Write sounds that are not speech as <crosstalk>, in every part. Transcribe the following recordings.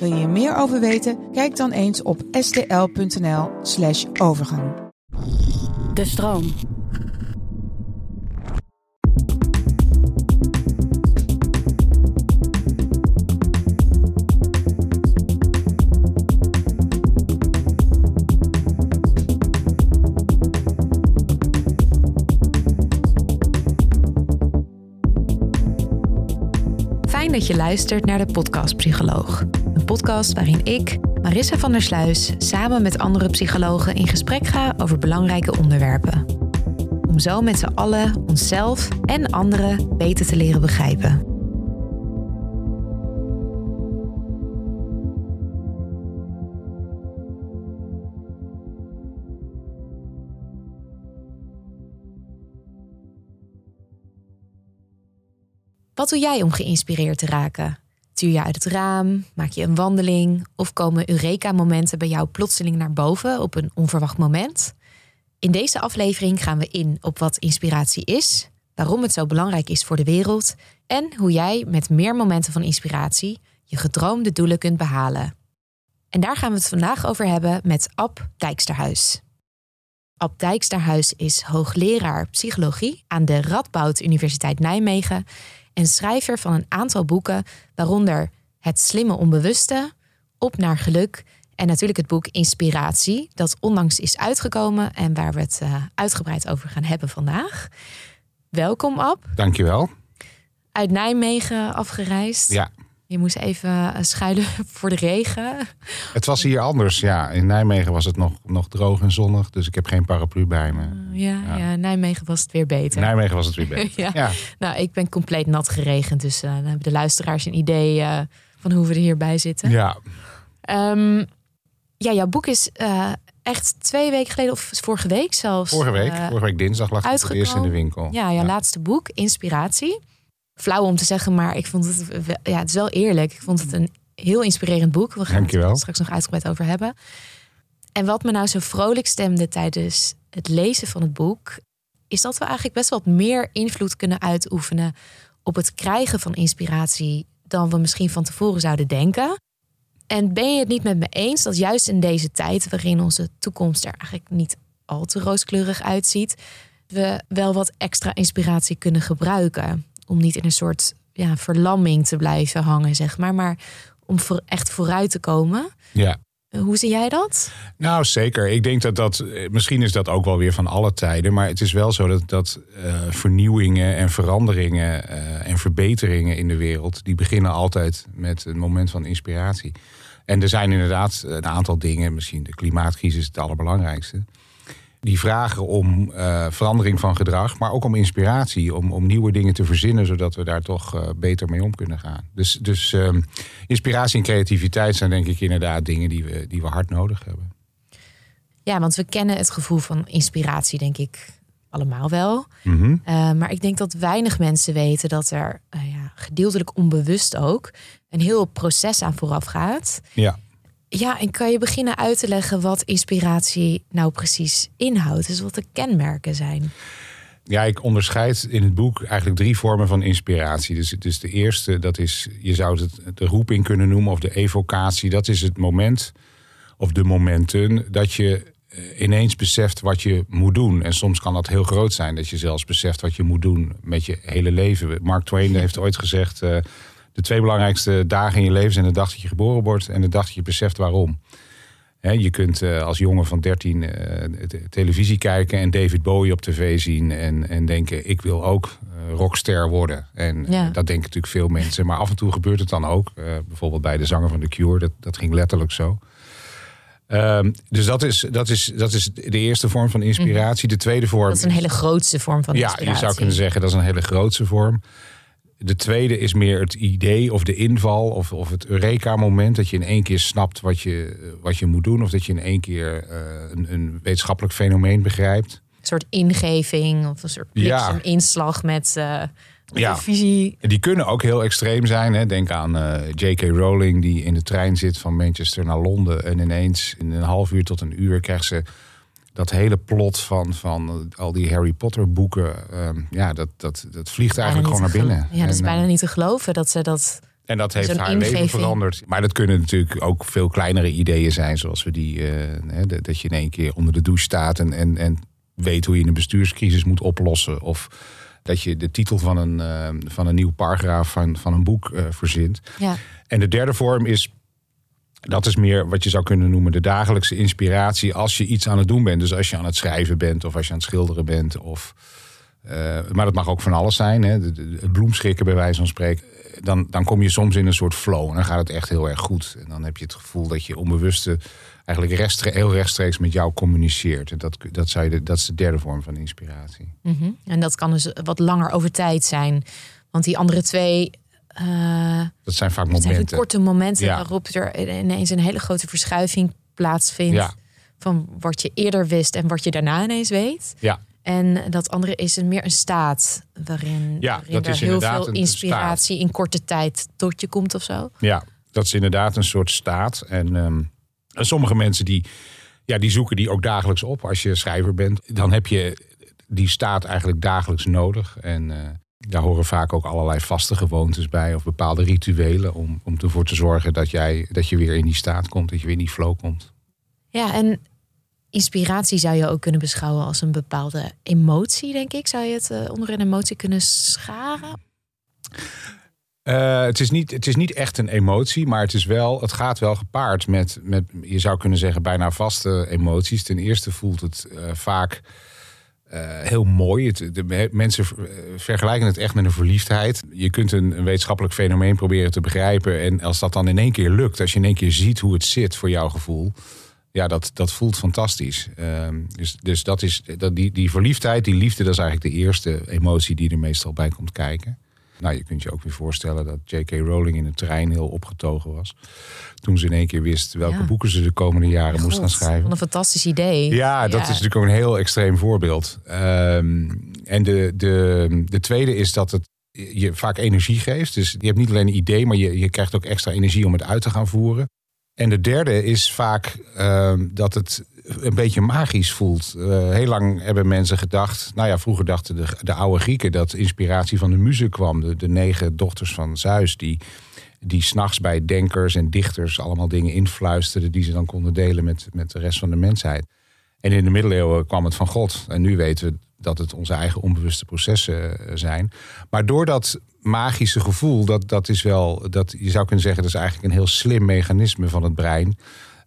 Wil je meer over weten? Kijk dan eens op stl.nl/slash overgang. De stroom. Fijn dat je luistert naar de Podcast Psycholoog. Een podcast waarin ik, Marissa van der Sluis, samen met andere psychologen in gesprek ga over belangrijke onderwerpen. Om zo met z'n allen onszelf en anderen beter te leren begrijpen. Wat doe jij om geïnspireerd te raken? Tuur je uit het raam? Maak je een wandeling? Of komen Eureka-momenten bij jou plotseling naar boven op een onverwacht moment? In deze aflevering gaan we in op wat inspiratie is, waarom het zo belangrijk is voor de wereld en hoe jij met meer momenten van inspiratie je gedroomde doelen kunt behalen. En daar gaan we het vandaag over hebben met Ab Dijksterhuis. Ab Dijksterhuis is hoogleraar psychologie aan de Radboud Universiteit Nijmegen en schrijver van een aantal boeken, waaronder Het slimme onbewuste, Op naar geluk en natuurlijk het boek Inspiratie, dat onlangs is uitgekomen en waar we het uh, uitgebreid over gaan hebben vandaag. Welkom, Ab. Dankjewel. Uit Nijmegen afgereisd. Ja. Je moest even eh, schuilen <laughs> voor de regen. Het was hier anders, ja. In Nijmegen was het nog, nog droog en zonnig, dus ik heb geen paraplu bij me. Uh, ja, ja. ja, Nijmegen was het weer beter. Nijmegen was het weer beter. <laughs> ja. ja. Nou, ik ben compleet nat geregend, dus uh, dan hebben de luisteraars een idee van hoe we er hierbij zitten. Ja. Um, ja, jouw boek is echt twee weken geleden, of vorige week zelfs. Vorige week, vorige week dinsdag lag het eerst in de winkel. Ja, jouw laatste boek, Inspiratie flauw om te zeggen, maar ik vond het, ja, het is wel eerlijk. Ik vond het een heel inspirerend boek. We gaan Dankjewel. het straks nog uitgebreid over hebben. En wat me nou zo vrolijk stemde tijdens het lezen van het boek, is dat we eigenlijk best wel wat meer invloed kunnen uitoefenen op het krijgen van inspiratie dan we misschien van tevoren zouden denken. En ben je het niet met me eens dat juist in deze tijd, waarin onze toekomst er eigenlijk niet al te rooskleurig uitziet, we wel wat extra inspiratie kunnen gebruiken? Om niet in een soort ja, verlamming te blijven hangen, zeg maar. Maar om voor, echt vooruit te komen. Ja. Hoe zie jij dat? Nou, zeker. Ik denk dat dat, misschien is dat ook wel weer van alle tijden. Maar het is wel zo dat, dat uh, vernieuwingen en veranderingen uh, en verbeteringen in de wereld. die beginnen altijd met een moment van inspiratie. En er zijn inderdaad een aantal dingen. Misschien de klimaatcrisis het allerbelangrijkste die vragen om uh, verandering van gedrag, maar ook om inspiratie, om, om nieuwe dingen te verzinnen, zodat we daar toch uh, beter mee om kunnen gaan. Dus, dus uh, inspiratie en creativiteit zijn denk ik inderdaad dingen die we, die we hard nodig hebben. Ja, want we kennen het gevoel van inspiratie, denk ik, allemaal wel. Mm -hmm. maar ik denk dat weinig mensen weten dat er ja, gedeeltelijk onbewust ook een heel proces aan vooraf gaat. Ja. Ja, en kan je beginnen uit te leggen wat inspiratie nou precies inhoudt? Dus wat de kenmerken zijn? Ja, ik onderscheid in het boek eigenlijk drie vormen van inspiratie. Dus, dus de eerste, dat is, je zou het de roeping kunnen noemen of de evocatie. Dat is het moment of de momenten dat je ineens beseft wat je moet doen. En soms kan dat heel groot zijn, dat je zelfs beseft wat je moet doen met je hele leven. Mark Twain heeft ooit gezegd... Uh, de twee belangrijkste dagen in je leven zijn de dag dat je geboren wordt en de dag dat je beseft waarom. He, je kunt uh, als jongen van 13 uh, televisie kijken en David Bowie op tv zien en, en denken: ik wil ook uh, rockster worden. En Ja. dat denken natuurlijk veel mensen, maar af en toe gebeurt het dan ook. Bijvoorbeeld bij de zanger van The Cure, dat, dat ging letterlijk zo. Um, dus dat is, dat, is, dat is de eerste vorm van inspiratie. De tweede vorm. Dat is een hele grootste vorm van ja, inspiratie. je zou kunnen zeggen dat is een hele grootste vorm. De tweede is meer het idee of de inval of, of het Eureka-moment. Dat je in één keer snapt wat je, wat je moet doen. Of dat je in één keer uh, een, een, wetenschappelijk fenomeen begrijpt. Een soort ingeving of een soort Ja. inslag met uh, Ja. visie. Die kunnen ook heel extreem zijn. Hè. Denk aan eh, J.K. Rowling die in de trein zit van Manchester naar Londen. En ineens in een half uur tot een uur krijgt ze dat hele plot van, van al die Harry Potter boeken. ehm, ja, dat, dat, dat vliegt eigenlijk gewoon naar binnen. Ja, dat is En, bijna eh, niet te geloven dat ze dat... En dat heeft haar leven veranderd. Maar dat kunnen natuurlijk ook veel kleinere ideeën zijn. Zoals we die, eh, dat je in één keer onder de douche staat en, en, en weet hoe je een bestuurscrisis moet oplossen. Of dat je de titel van een, eh, van een nieuw paragraaf van, van een boek verzint. Ja. En de derde vorm is, dat is meer wat je zou kunnen noemen de dagelijkse inspiratie als je iets aan het doen bent. Dus als je aan het schrijven bent of als je aan het schilderen bent. Of, eh, maar dat mag ook van alles zijn. Hè? Het bloemschikken bij wijze van spreken. Dan, dan kom je soms in een soort flow en dan gaat het echt heel erg goed. En dan heb je het gevoel dat je onbewuste eigenlijk heel rechtstreeks met jou communiceert. En dat, dat, zou dat is de derde vorm van inspiratie. Mhm. En dat kan dus wat langer over tijd zijn. Want die andere twee... eh, Dat zijn vaak Het zijn momenten. korte momenten Ja. waarop er ineens een hele grote verschuiving plaatsvindt. Ja. Van wat je eerder wist en wat je daarna ineens weet. Ja, En dat andere is een, meer een staat waarin, Ja, waarin dat er is heel veel inspiratie in korte tijd tot je komt of zo. Ja, dat is inderdaad een soort staat. En, ehm, en sommige mensen die, ja, die zoeken die ook dagelijks op. Als je schrijver bent, dan heb je die staat eigenlijk dagelijks nodig. En eh, daar horen vaak ook allerlei vaste gewoontes bij of bepaalde rituelen om, om ervoor te zorgen dat, jij, dat je weer in die staat komt, dat je weer in die flow komt. Ja, en inspiratie zou je ook kunnen beschouwen als een bepaalde emotie, denk ik. Zou je het eh, onder een emotie kunnen scharen? Eh, het, is niet, het is niet echt een emotie, maar het, is wel, het gaat wel gepaard met, met, je zou kunnen zeggen, bijna vaste emoties. Ten eerste voelt het eh, vaak eh, heel mooi. De, me- mensen eh, vergelijken het echt met een verliefdheid. Je kunt een, een wetenschappelijk fenomeen proberen te begrijpen. En als dat dan in één keer lukt, als je in één keer ziet hoe het zit voor jouw gevoel. Ja, dat, dat voelt fantastisch. Ehm, dus dus dat is, dat, die, die verliefdheid, die liefde, dat is eigenlijk de eerste emotie die er meestal bij komt kijken. Nou, je kunt je ook weer voorstellen dat J.K. Rowling in de trein heel opgetogen was. Toen ze in één keer wist welke Ja. boeken ze de komende jaren moest gaan schrijven. Wat een fantastisch idee. Ja, dat is natuurlijk ook een heel extreem voorbeeld. Ehm, en de, de, de tweede is dat het je vaak energie geeft. Dus je hebt niet alleen een idee, maar je, je krijgt ook extra energie om het uit te gaan voeren. En de derde is vaak ehm, dat het een beetje magisch voelt. Eh, heel lang hebben mensen gedacht, nou ja, vroeger dachten de, de oude Grieken dat inspiratie van de muze kwam. De, de negen dochters van Zeus, die, die s'nachts bij denkers en dichters allemaal dingen influisterden die ze dan konden delen met, met de rest van de mensheid. En in de middeleeuwen kwam het van God. En nu weten we dat het onze eigen onbewuste processen eh, zijn. Maar door dat magische gevoel, dat, dat is wel, dat, je zou kunnen zeggen, dat is eigenlijk een heel slim mechanisme van het brein.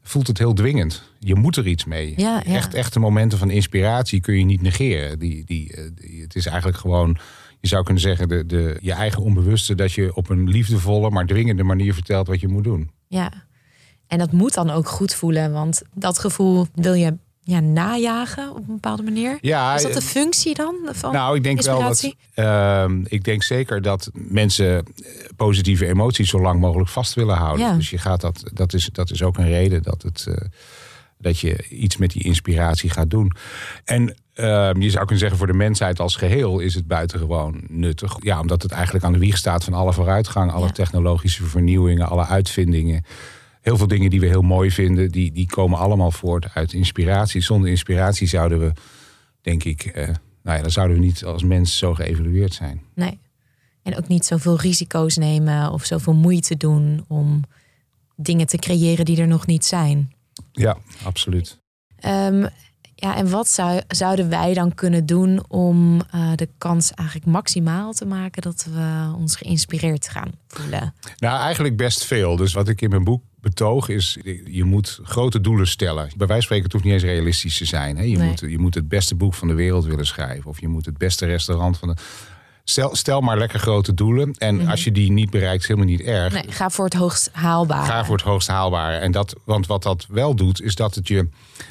Voelt het heel dwingend. Je moet er iets mee. Ja, ja. Echt, echte momenten van inspiratie kun je niet negeren. Die, die, eh, die- het is eigenlijk gewoon, je zou kunnen zeggen, de, de, je eigen onbewuste, dat je op een liefdevolle, maar dwingende manier vertelt wat je moet doen. Ja, en dat moet dan ook goed voelen, want dat gevoel wil je ja, najagen op een bepaalde manier. Ja, is dat de eh, functie dan van Nou, ik denk wel dat. ehm, ik denk zeker dat mensen eh, positieve emoties zo lang mogelijk vast willen houden. Ja. Dus je gaat dat, dat, is, dat is ook een reden dat, het, eh, dat je iets met die inspiratie gaat doen. En ehm, je zou kunnen zeggen, voor de mensheid als geheel is het buitengewoon nuttig. Ja, omdat het eigenlijk aan de wieg staat van alle vooruitgang, alle Ja. technologische vernieuwingen, alle uitvindingen. Heel veel dingen die we heel mooi vinden, die, die komen allemaal voort uit inspiratie. Zonder inspiratie zouden we, denk ik, eh, nou ja, dan zouden we niet als mens zo geëvalueerd zijn. Nee. En ook niet zoveel risico's nemen of zoveel moeite doen om dingen te creëren die er nog niet zijn. Ja, absoluut. Ehm, ja, en wat zou, zouden wij dan kunnen doen om eh, de kans eigenlijk maximaal te maken dat we ons geïnspireerd gaan voelen? Nou, eigenlijk best veel. Dus wat ik in mijn boek betoog is, je moet grote doelen stellen. Bij wijze van spreken, het hoeft niet eens realistisch te zijn. Hè? Je, Nee. moet, je moet het beste boek van de wereld willen schrijven. Of je moet het beste restaurant van de... Stel, stel maar lekker grote doelen. En als je die niet bereikt, is helemaal niet erg. Nee, ga voor het hoogst haalbare. Ga voor het hoogst haalbare. En dat, want wat dat wel doet, is dat het je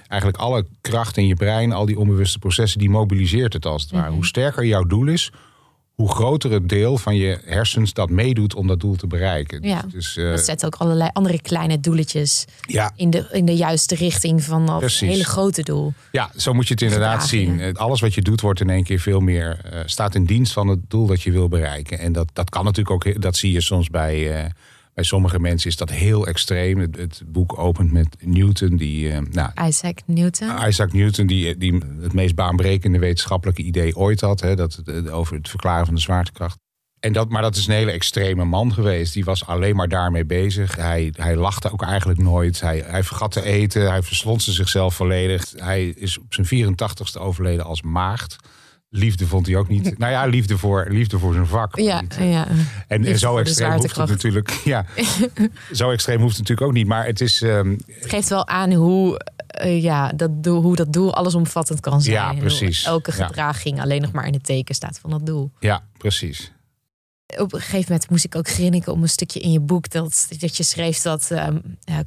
eigenlijk alle kracht in je brein, al die onbewuste processen, die mobiliseert het als het ware. Hoe sterker jouw doel is, hoe groter het deel van je hersens dat meedoet om dat doel te bereiken. Ja, dus, uh, dat zet ook allerlei andere kleine doeletjes ja. in, de, in de juiste richting van dat hele grote doel. Ja, zo moet je het inderdaad zien. Alles wat je doet wordt in één keer veel meer, eh, staat in dienst van het doel dat je wil bereiken. En dat, dat kan natuurlijk ook, dat zie je soms bij, eh, bij sommige mensen is dat heel extreem. Het, het boek opent met Newton, die, eh, nou, Isaac Newton. Isaac Newton, die, die het meest baanbrekende wetenschappelijke idee ooit had. Hè, dat, het- over het verklaren van de zwaartekracht. En dat, maar dat is een hele extreme man geweest. Die was alleen maar daarmee bezig. Hij, hij lachte ook eigenlijk nooit. Hij, hij vergat te eten. Hij verslonste zichzelf volledig. Hij is op zijn 84ste overleden als maagd. Liefde vond hij ook niet. Nou ja, liefde voor, liefde voor zijn vak. ja, Niet, ja. en, en Liefde zo extreem hoeft het natuurlijk. <laughs> Ja, <laughs> zo extreem hoeft het natuurlijk ook niet. Maar het is. ehm, Het geeft wel aan hoe, eh, ja, dat doel, hoe dat doel allesomvattend kan zijn. Ja, precies. Elke Ja. gedraging alleen nog maar in het teken staat van dat doel. ja, precies. Op een gegeven moment moest ik ook grinniken om een stukje in je boek dat, dat je schreef dat ehm,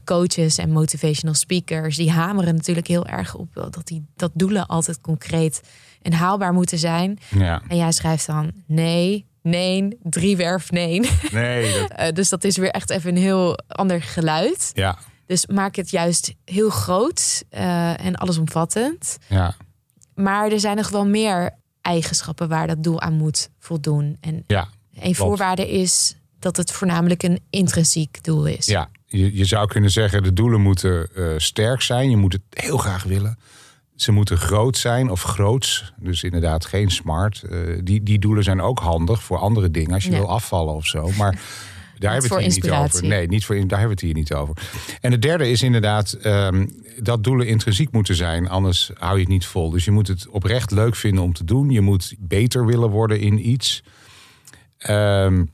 coaches en motivational speakers die hameren natuurlijk heel erg op dat die dat doelen altijd concreet en haalbaar moeten zijn. Ja. En jij schrijft dan nee, nee, driewerf nee. Nee, <laughs> dat, Eh, dus dat is weer echt even een heel ander geluid. ja, Dus maak het juist heel groot eh, en allesomvattend. ja, Maar er zijn nog wel meer eigenschappen waar dat doel aan moet voldoen. En ja. een voorwaarde is dat het voornamelijk een intrinsiek doel is. Ja, je, je zou kunnen zeggen, de doelen moeten eh, sterk zijn. Je moet het heel graag willen. Ze moeten groot zijn of groots. Dus inderdaad geen smart. Eh, die, die doelen zijn ook handig voor andere dingen. Als je Ja. wil afvallen of zo. Maar <laughs> daar hebben we het hier niet over. Nee, niet voor, daar hebben we het hier niet over. En het derde is inderdaad ehm, dat doelen intrinsiek moeten zijn. Anders hou je het niet vol. Dus je moet het oprecht leuk vinden om te doen. Je moet beter willen worden in iets. Ehm,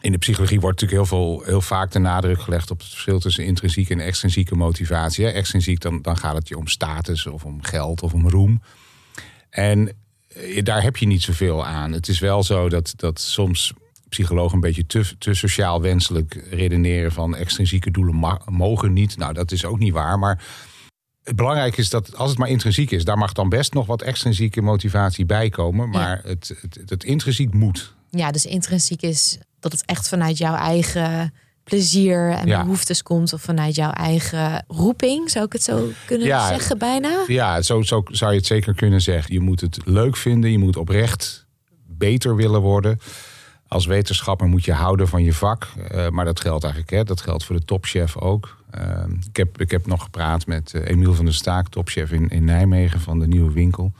in de psychologie wordt natuurlijk heel, veel, heel vaak de nadruk gelegd op het verschil tussen intrinsieke en extrinsieke motivatie. Hè. Extrinsiek, dan, dan gaat het je om status of om geld of om roem. En eh, daar heb je niet zoveel aan. Het is wel zo dat, dat soms psychologen een beetje te, te sociaal wenselijk redeneren van extrinsieke doelen ma- mogen niet. Nou, dat is ook niet waar. Maar het belangrijke is dat als het maar intrinsiek is, daar mag dan best nog wat extrinsieke motivatie bij komen. Maar het, het, het intrinsiek moet. Ja, dus intrinsiek is dat het echt vanuit jouw eigen plezier en Ja. behoeftes komt. Of vanuit jouw eigen roeping, zou ik het zo kunnen Ja. zeggen bijna. Ja, zo, zo zou je het zeker kunnen zeggen. Je moet het leuk vinden, je moet oprecht beter willen worden. Als wetenschapper moet je houden van je vak. Eh, maar dat geldt eigenlijk, hè, dat geldt voor de topchef ook. Eh, ik, heb, ik heb nog gepraat met eh, Emiel van der Staak, topchef in, in Nijmegen van de Nieuwe Winkel.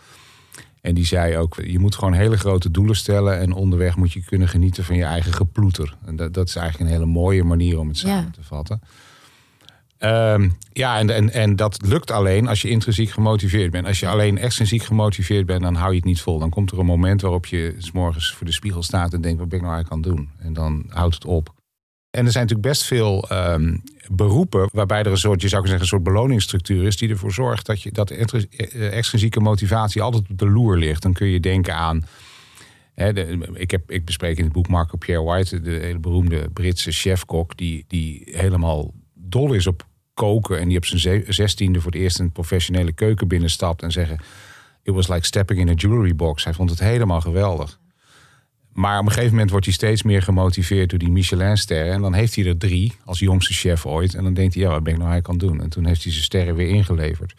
En die zei ook, je moet gewoon hele grote doelen stellen... en onderweg moet je kunnen genieten van je eigen geploeter. En dat, dat is eigenlijk een hele mooie manier om het samen Ja. te vatten. Ehm, ja, en, en, en dat lukt alleen als je intrinsiek gemotiveerd bent. Als je alleen extrinsiek gemotiveerd bent, dan hou je het niet vol. Dan komt er een moment waarop je s morgens voor de spiegel staat en denkt: wat ben ik nou eigenlijk aan het doen? En dan houdt het op. En er zijn natuurlijk best veel ehm, beroepen waarbij er een soort, je zou kunnen zeggen, een soort beloningsstructuur is die ervoor zorgt dat je dat intris- eh, extrinsieke motivatie altijd op de loer ligt. Dan kun je denken aan. Ik, heb, ik bespreek in het boek Marco Pierre White, de hele beroemde Britse chefkok, die, die helemaal dol is op koken. En die op zijn ze- zestiende voor het eerst een professionele keuken binnenstapt en zeggen: It was like stepping in a jewelry box. Hij vond het helemaal geweldig. Maar op een gegeven moment wordt hij steeds meer gemotiveerd door die Michelin-sterren. En dan heeft hij er drie als jongste chef ooit. En dan denkt hij, ja, wat ben ik nou eigenlijk aan het doen? En toen heeft hij zijn sterren weer ingeleverd.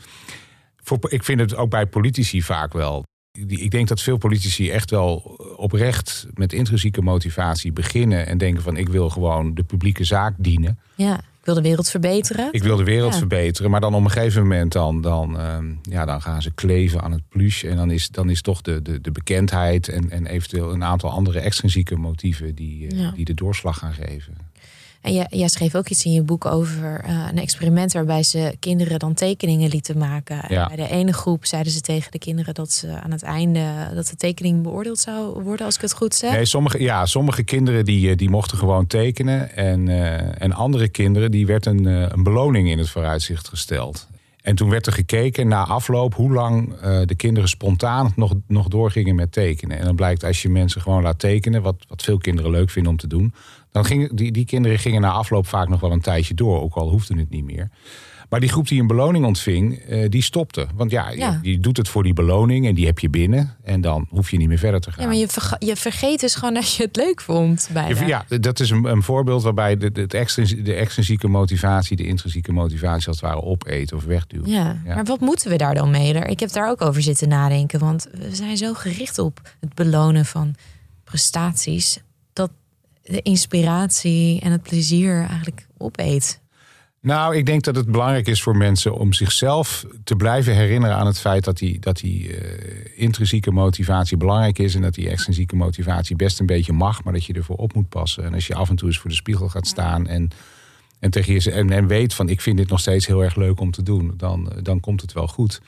Voor, ik vind het ook bij politici vaak wel. Ik denk dat veel politici echt wel oprecht met intrinsieke motivatie beginnen. En denken van, ik wil gewoon de publieke zaak dienen. Ja, wil de wereld verbeteren. Ik wil de wereld Ja. verbeteren. Maar dan op een gegeven moment dan, dan, ehm, ja, dan gaan ze kleven aan het pluche. En dan is, dan is toch de, de, de bekendheid en, en eventueel een aantal andere extrinsieke motieven die, eh, Ja. die de doorslag gaan geven. En jij, jij schreef ook iets in je boek over eh, een experiment waarbij ze kinderen dan tekeningen lieten maken. En bij de ene groep zeiden ze tegen de kinderen dat ze aan het einde dat de tekening beoordeeld zou worden, als ik het goed zeg. Nee, sommige, ja, sommige kinderen die, eh, die mochten gewoon tekenen. En, eh, en andere kinderen die werd een, een beloning in het vooruitzicht gesteld. En toen werd er gekeken na afloop hoe lang de kinderen spontaan nog, nog doorgingen met tekenen. En dan blijkt als je mensen gewoon laat tekenen, wat, wat veel kinderen leuk vinden om te doen. Dan gingen die, die kinderen gingen na afloop vaak nog wel een tijdje door, ook al hoefde het niet meer. Maar die groep die een beloning ontving, eh, die stopte. Want ja, Ja. Je, je doet het voor die beloning en die heb je binnen. En dan hoef je niet meer verder te gaan. Ja, maar je, je vergeet dus gewoon dat je het leuk vond Ja, dat is een, een voorbeeld waarbij de, de, extrinsie- de extrinsieke motivatie, de intrinsieke motivatie als het ware opeet of wegduwt. Ja, Ja. maar wat moeten we daar dan mee? Ik heb daar ook over zitten nadenken. Want we zijn zo gericht op het belonen van prestaties. De inspiratie en het plezier eigenlijk opeet. Nou, ik denk dat het belangrijk is voor mensen om zichzelf te blijven herinneren aan het feit dat die, dat die eh, intrinsieke motivatie belangrijk is en dat die extrinsieke motivatie best een beetje mag, maar dat je ervoor op moet passen. En als je af en toe eens voor de spiegel gaat staan en, en tegen je en, en weet van ik vind dit nog steeds heel erg leuk om te doen, dan, dan komt het wel goed.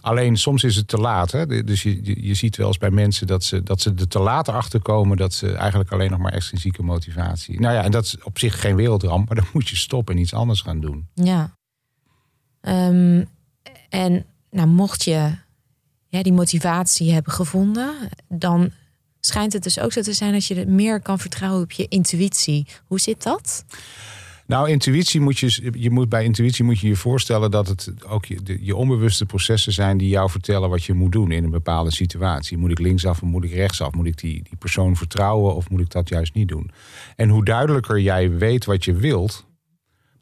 Alleen soms is het te laat. Hè? Dus je, je, ziet wel eens bij mensen dat ze, dat ze er te laat achter komen dat ze eigenlijk alleen nog maar extrinsieke motivatie. Nou ja, en dat is op zich geen wereldramp, maar <laughs> dan moet je stoppen en iets anders gaan doen. Ja. Ehm, en nou, mocht je ja, die motivatie hebben gevonden, dan schijnt het dus ook zo te zijn dat je meer kan vertrouwen op je intuïtie. Hoe zit dat? Nou, intuïtie moet je, je moet bij intuïtie moet je je voorstellen dat het ook je, de, je onbewuste processen zijn die jou vertellen wat je moet doen in een bepaalde situatie. Moet ik linksaf of moet ik rechtsaf? Moet ik die, die persoon vertrouwen of moet ik dat juist niet doen? En hoe duidelijker jij weet wat je wilt,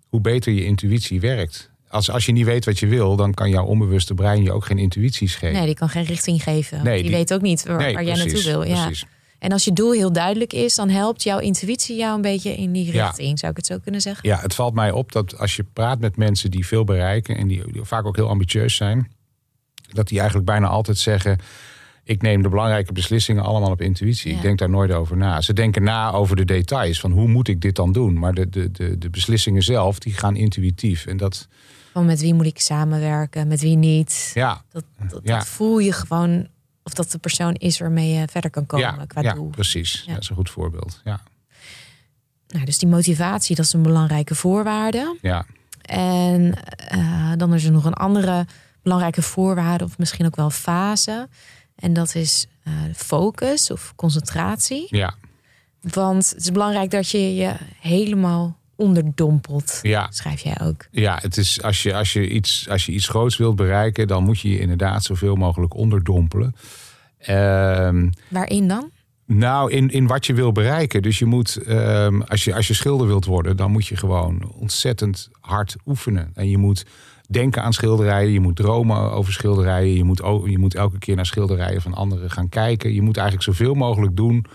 hoe beter je intuïtie werkt. Als, als je niet weet wat je wil, dan kan jouw onbewuste brein je ook geen intuïties geven. Nee, die kan geen richting geven. Nee, die, die- weet ook niet waar, Nee, waar jij naartoe precies, wil. Ja. precies. En als je doel heel duidelijk is, dan helpt jouw intuïtie jou een beetje in die Ja. richting. Zou ik het zo kunnen zeggen? Ja, het valt mij op dat als je praat met mensen die veel bereiken en die, die vaak ook heel ambitieus zijn, dat die eigenlijk bijna altijd zeggen: Ik neem de belangrijke beslissingen allemaal op intuïtie. Ja. Ik denk daar nooit over na. Ze denken na over de details van hoe moet ik dit dan doen. Maar de, de, de, de beslissingen zelf, die gaan intuïtief. En dat, Van met wie moet ik samenwerken, met wie niet. ja, Dat, dat, Ja. dat voel je gewoon of dat de persoon is waarmee je verder kan komen ja, qua ja doel. precies. Ja. Dat is een goed voorbeeld. Ja, Nou, dus die motivatie, dat is een belangrijke voorwaarde. ja. En eh, dan is er nog een andere belangrijke voorwaarde, of misschien ook wel fase. En dat is eh, focus of concentratie. ja. Want het is belangrijk dat je je helemaal onderdompelt. ja. Schrijf jij ook. Ja, het is als je, als, je iets, als je iets groots wilt bereiken, dan moet je je inderdaad zoveel mogelijk onderdompelen. Ehm Waarin dan? Nou, in, in wat je wil bereiken. Dus je moet, ehm, als, je, als je schilder wilt worden, dan moet je gewoon ontzettend hard oefenen. En je moet denken aan schilderijen, je moet dromen over schilderijen, je moet, je moet elke keer naar schilderijen van anderen gaan kijken. Je moet eigenlijk zoveel mogelijk doen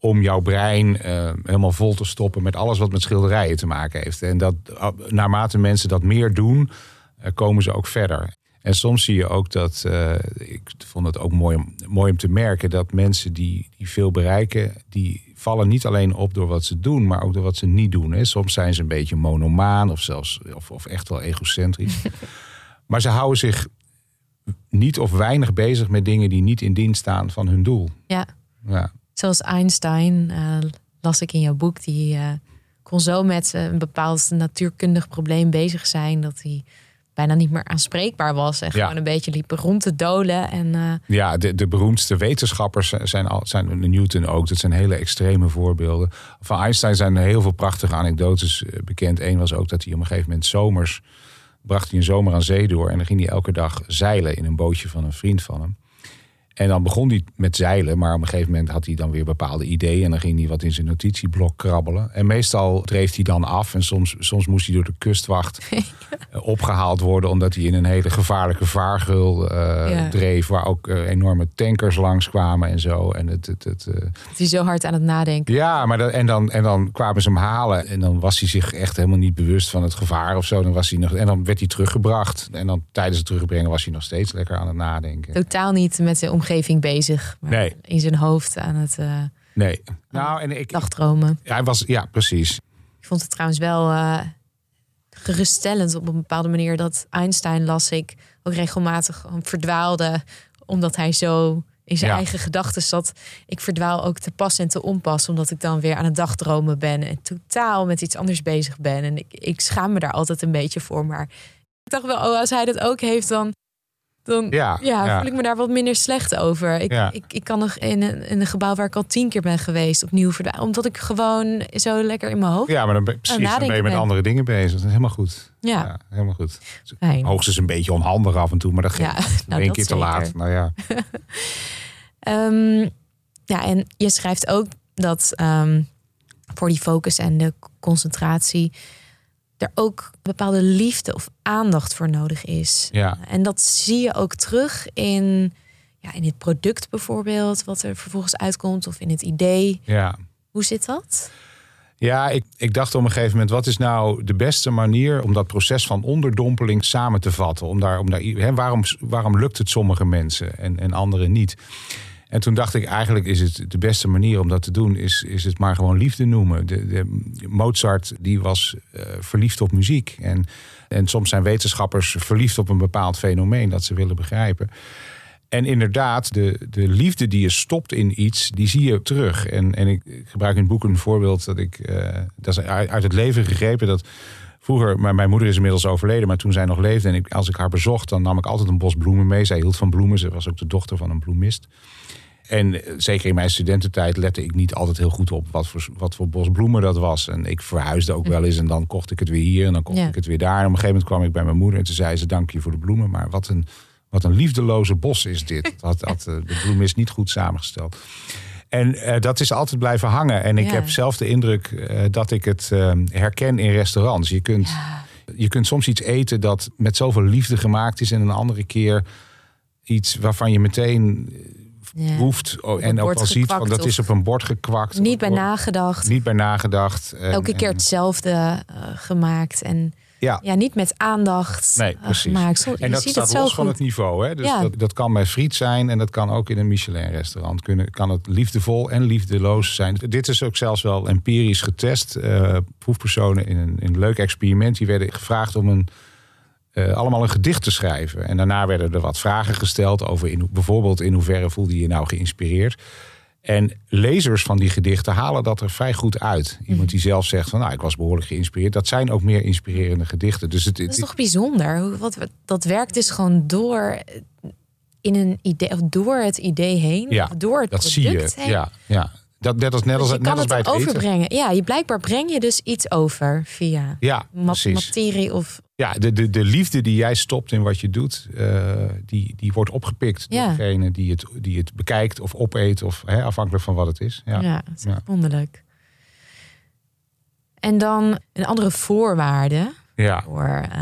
om jouw brein eh, helemaal vol te stoppen met alles wat met schilderijen te maken heeft. En dat eh, naarmate mensen dat meer doen, eh, komen ze ook verder. En soms zie je ook dat, eh, ik vond het ook mooi om, mooi om te merken, dat mensen die, die veel bereiken, die vallen niet alleen op door wat ze doen, maar ook door wat ze niet doen. Hè. Soms zijn ze een beetje monomaan of zelfs of, of echt wel egocentrisch. <laughs> maar ze houden zich niet of weinig bezig met dingen die niet in dienst staan van hun doel. Ja, Ja. Zoals Einstein, eh, las ik in jouw boek, die eh, kon zo met eh, een bepaald natuurkundig probleem bezig zijn dat hij bijna niet meer aanspreekbaar was en Ja. gewoon een beetje liep rond te dolen. En Ja, de, de beroemdste wetenschappers zijn, al, zijn Newton ook. Dat zijn hele extreme voorbeelden. Van Einstein zijn er heel veel prachtige anekdotes bekend. Eén was ook dat hij op een gegeven moment zomers... bracht hij een zomer aan zee door... en dan ging hij elke dag zeilen in een bootje van een vriend van hem. En dan begon hij met zeilen, maar op een gegeven moment had hij dan weer bepaalde ideeën. En dan ging hij wat in zijn notitieblok krabbelen. En meestal dreef hij dan af. En soms, soms moest hij door de kustwacht <laughs> eh, opgehaald worden. Omdat hij in een hele gevaarlijke vaargeul eh, Ja. dreef. Waar ook eh, enorme tankers langskwamen en zo. En het, het, het, eh, dat hij zo hard aan het nadenken. ja, maar dat, en, dan, en dan kwamen ze hem halen. En dan was hij zich echt helemaal niet bewust van het gevaar of zo. Dan was hij nog, en dan werd hij teruggebracht. En dan tijdens het terugbrengen was hij nog steeds lekker aan het nadenken. Totaal niet met de omgeving bezig, maar Nee. in zijn hoofd aan het eh Nee. Nou, en ik, dagdromen. hij was, ja, precies. Ik vond het trouwens wel eh, geruststellend op een bepaalde manier dat Einstein, las ik, ook regelmatig verdwaalde, omdat hij zo in zijn Ja. eigen gedachten zat. Ik verdwaal ook te pas en te onpas, omdat ik dan weer aan het dagdromen ben en totaal met iets anders bezig ben. En ik, ik schaam me daar altijd een beetje voor. Maar ik dacht wel, oh, als hij dat ook heeft, dan dan Ja, ja, ja. voel ik me daar wat minder slecht over. Ik, Ja. ik, ik kan nog in een, in een gebouw waar ik al tien keer ben geweest opnieuw verdwijnen. Omdat ik gewoon zo lekker in mijn hoofd. Ja, maar dan ben, precies, dan ben je met ben. andere dingen bezig. Dat is helemaal goed. Ja, helemaal goed. fijn. Hoogstens een beetje onhandig af en toe, maar dat geeft <laughs> nou, één keer te laat. Nou ja, <laughs> Ehm, ja, en je schrijft ook dat ehm, voor die focus en de concentratie er ook bepaalde liefde of aandacht voor nodig is. ja. En dat zie je ook terug in, ja, in het product bijvoorbeeld, wat er vervolgens uitkomt, of in het idee. ja. Hoe zit dat? Ja, ik, ik dacht op een gegeven moment, wat is nou de beste manier om dat proces van onderdompeling samen te vatten? Om daar, om daar, hè, waarom, waarom lukt het sommige mensen en, en anderen niet? En toen dacht ik, eigenlijk is het de beste manier om dat te doen, is, is het maar gewoon liefde noemen. De, de, Mozart die was eh, verliefd op muziek. En, en soms zijn wetenschappers verliefd op een bepaald fenomeen dat ze willen begrijpen. En inderdaad, de, de liefde die je stopt in iets, die zie je terug. En, en ik, ik gebruik in het boek een voorbeeld dat ik, eh, dat uit, uit het leven gegrepen. Dat vroeger, maar mijn moeder is inmiddels overleden, maar toen zij nog leefde en ik, als ik haar bezocht, dan nam ik altijd een bos bloemen mee. Zij hield van bloemen, ze was ook de dochter van een bloemist. En eh, zeker in mijn studententijd lette ik niet altijd heel goed op wat voor, wat voor bos bloemen dat was. En ik verhuisde ook wel eens en dan kocht ik het weer hier en dan kocht Ja. ik het weer daar. En op een gegeven moment kwam ik bij mijn moeder en toen zei ze dank je voor de bloemen. Maar wat een, wat een liefdeloze bos is dit. Dat had, <laughs> had eh, de bloemist niet goed samengesteld. En eh, dat is altijd blijven hangen. En ik Ja. heb zelf de indruk eh, dat ik het eh, herken in restaurants. Je kunt, je kunt soms iets eten dat met zoveel liefde gemaakt is en een andere keer iets waarvan je meteen Ja. proeft oh, en ook al ziet van dat is op een bord gekwakt. Niet bij nagedacht. Niet bij nagedacht. En- Elke keer en- hetzelfde gemaakt. En ja. ja, niet met aandacht Nee, eh, precies. gemaakt. Zo- En dat ziet staat het zo los van goed. het niveau. Hè? Dus Ja. dat, dat kan bij friet zijn en dat kan ook in een Michelin-restaurant. Kunnen, kan het liefdevol en liefdeloos zijn. Dit is ook zelfs wel empirisch getest. Eh, proefpersonen in een, in een leuk experiment. Die werden gevraagd om een, eh, allemaal een gedicht te schrijven. En daarna werden er wat vragen gesteld over in, bijvoorbeeld in hoeverre voelde je je nou geïnspireerd. En lezers van die gedichten halen dat er vrij goed uit. Mhm. Iemand die zelf zegt van nou, ik was behoorlijk geïnspireerd. Dat zijn ook meer inspirerende gedichten. Dus het, Dat is het- toch bijzonder? Hoe- Wat, dat werkt dus gewoon door eh, in een idee of door het idee heen, Ja, of door het Dat zie je. heen. Ja, ja. Dat, net als, net Dus als, je net kan als het bij het overbrengen. Ja, je blijkbaar breng je dus iets over via Ja, ma- precies. materie of Ja, de, de, de liefde die jij stopt in wat je doet, eh, die, die wordt opgepikt door degene die het, die het bekijkt of opeet, of hè, afhankelijk van wat het is. Ja. ja, is wonderlijk. En dan een andere voorwaarde Ja, voor eh,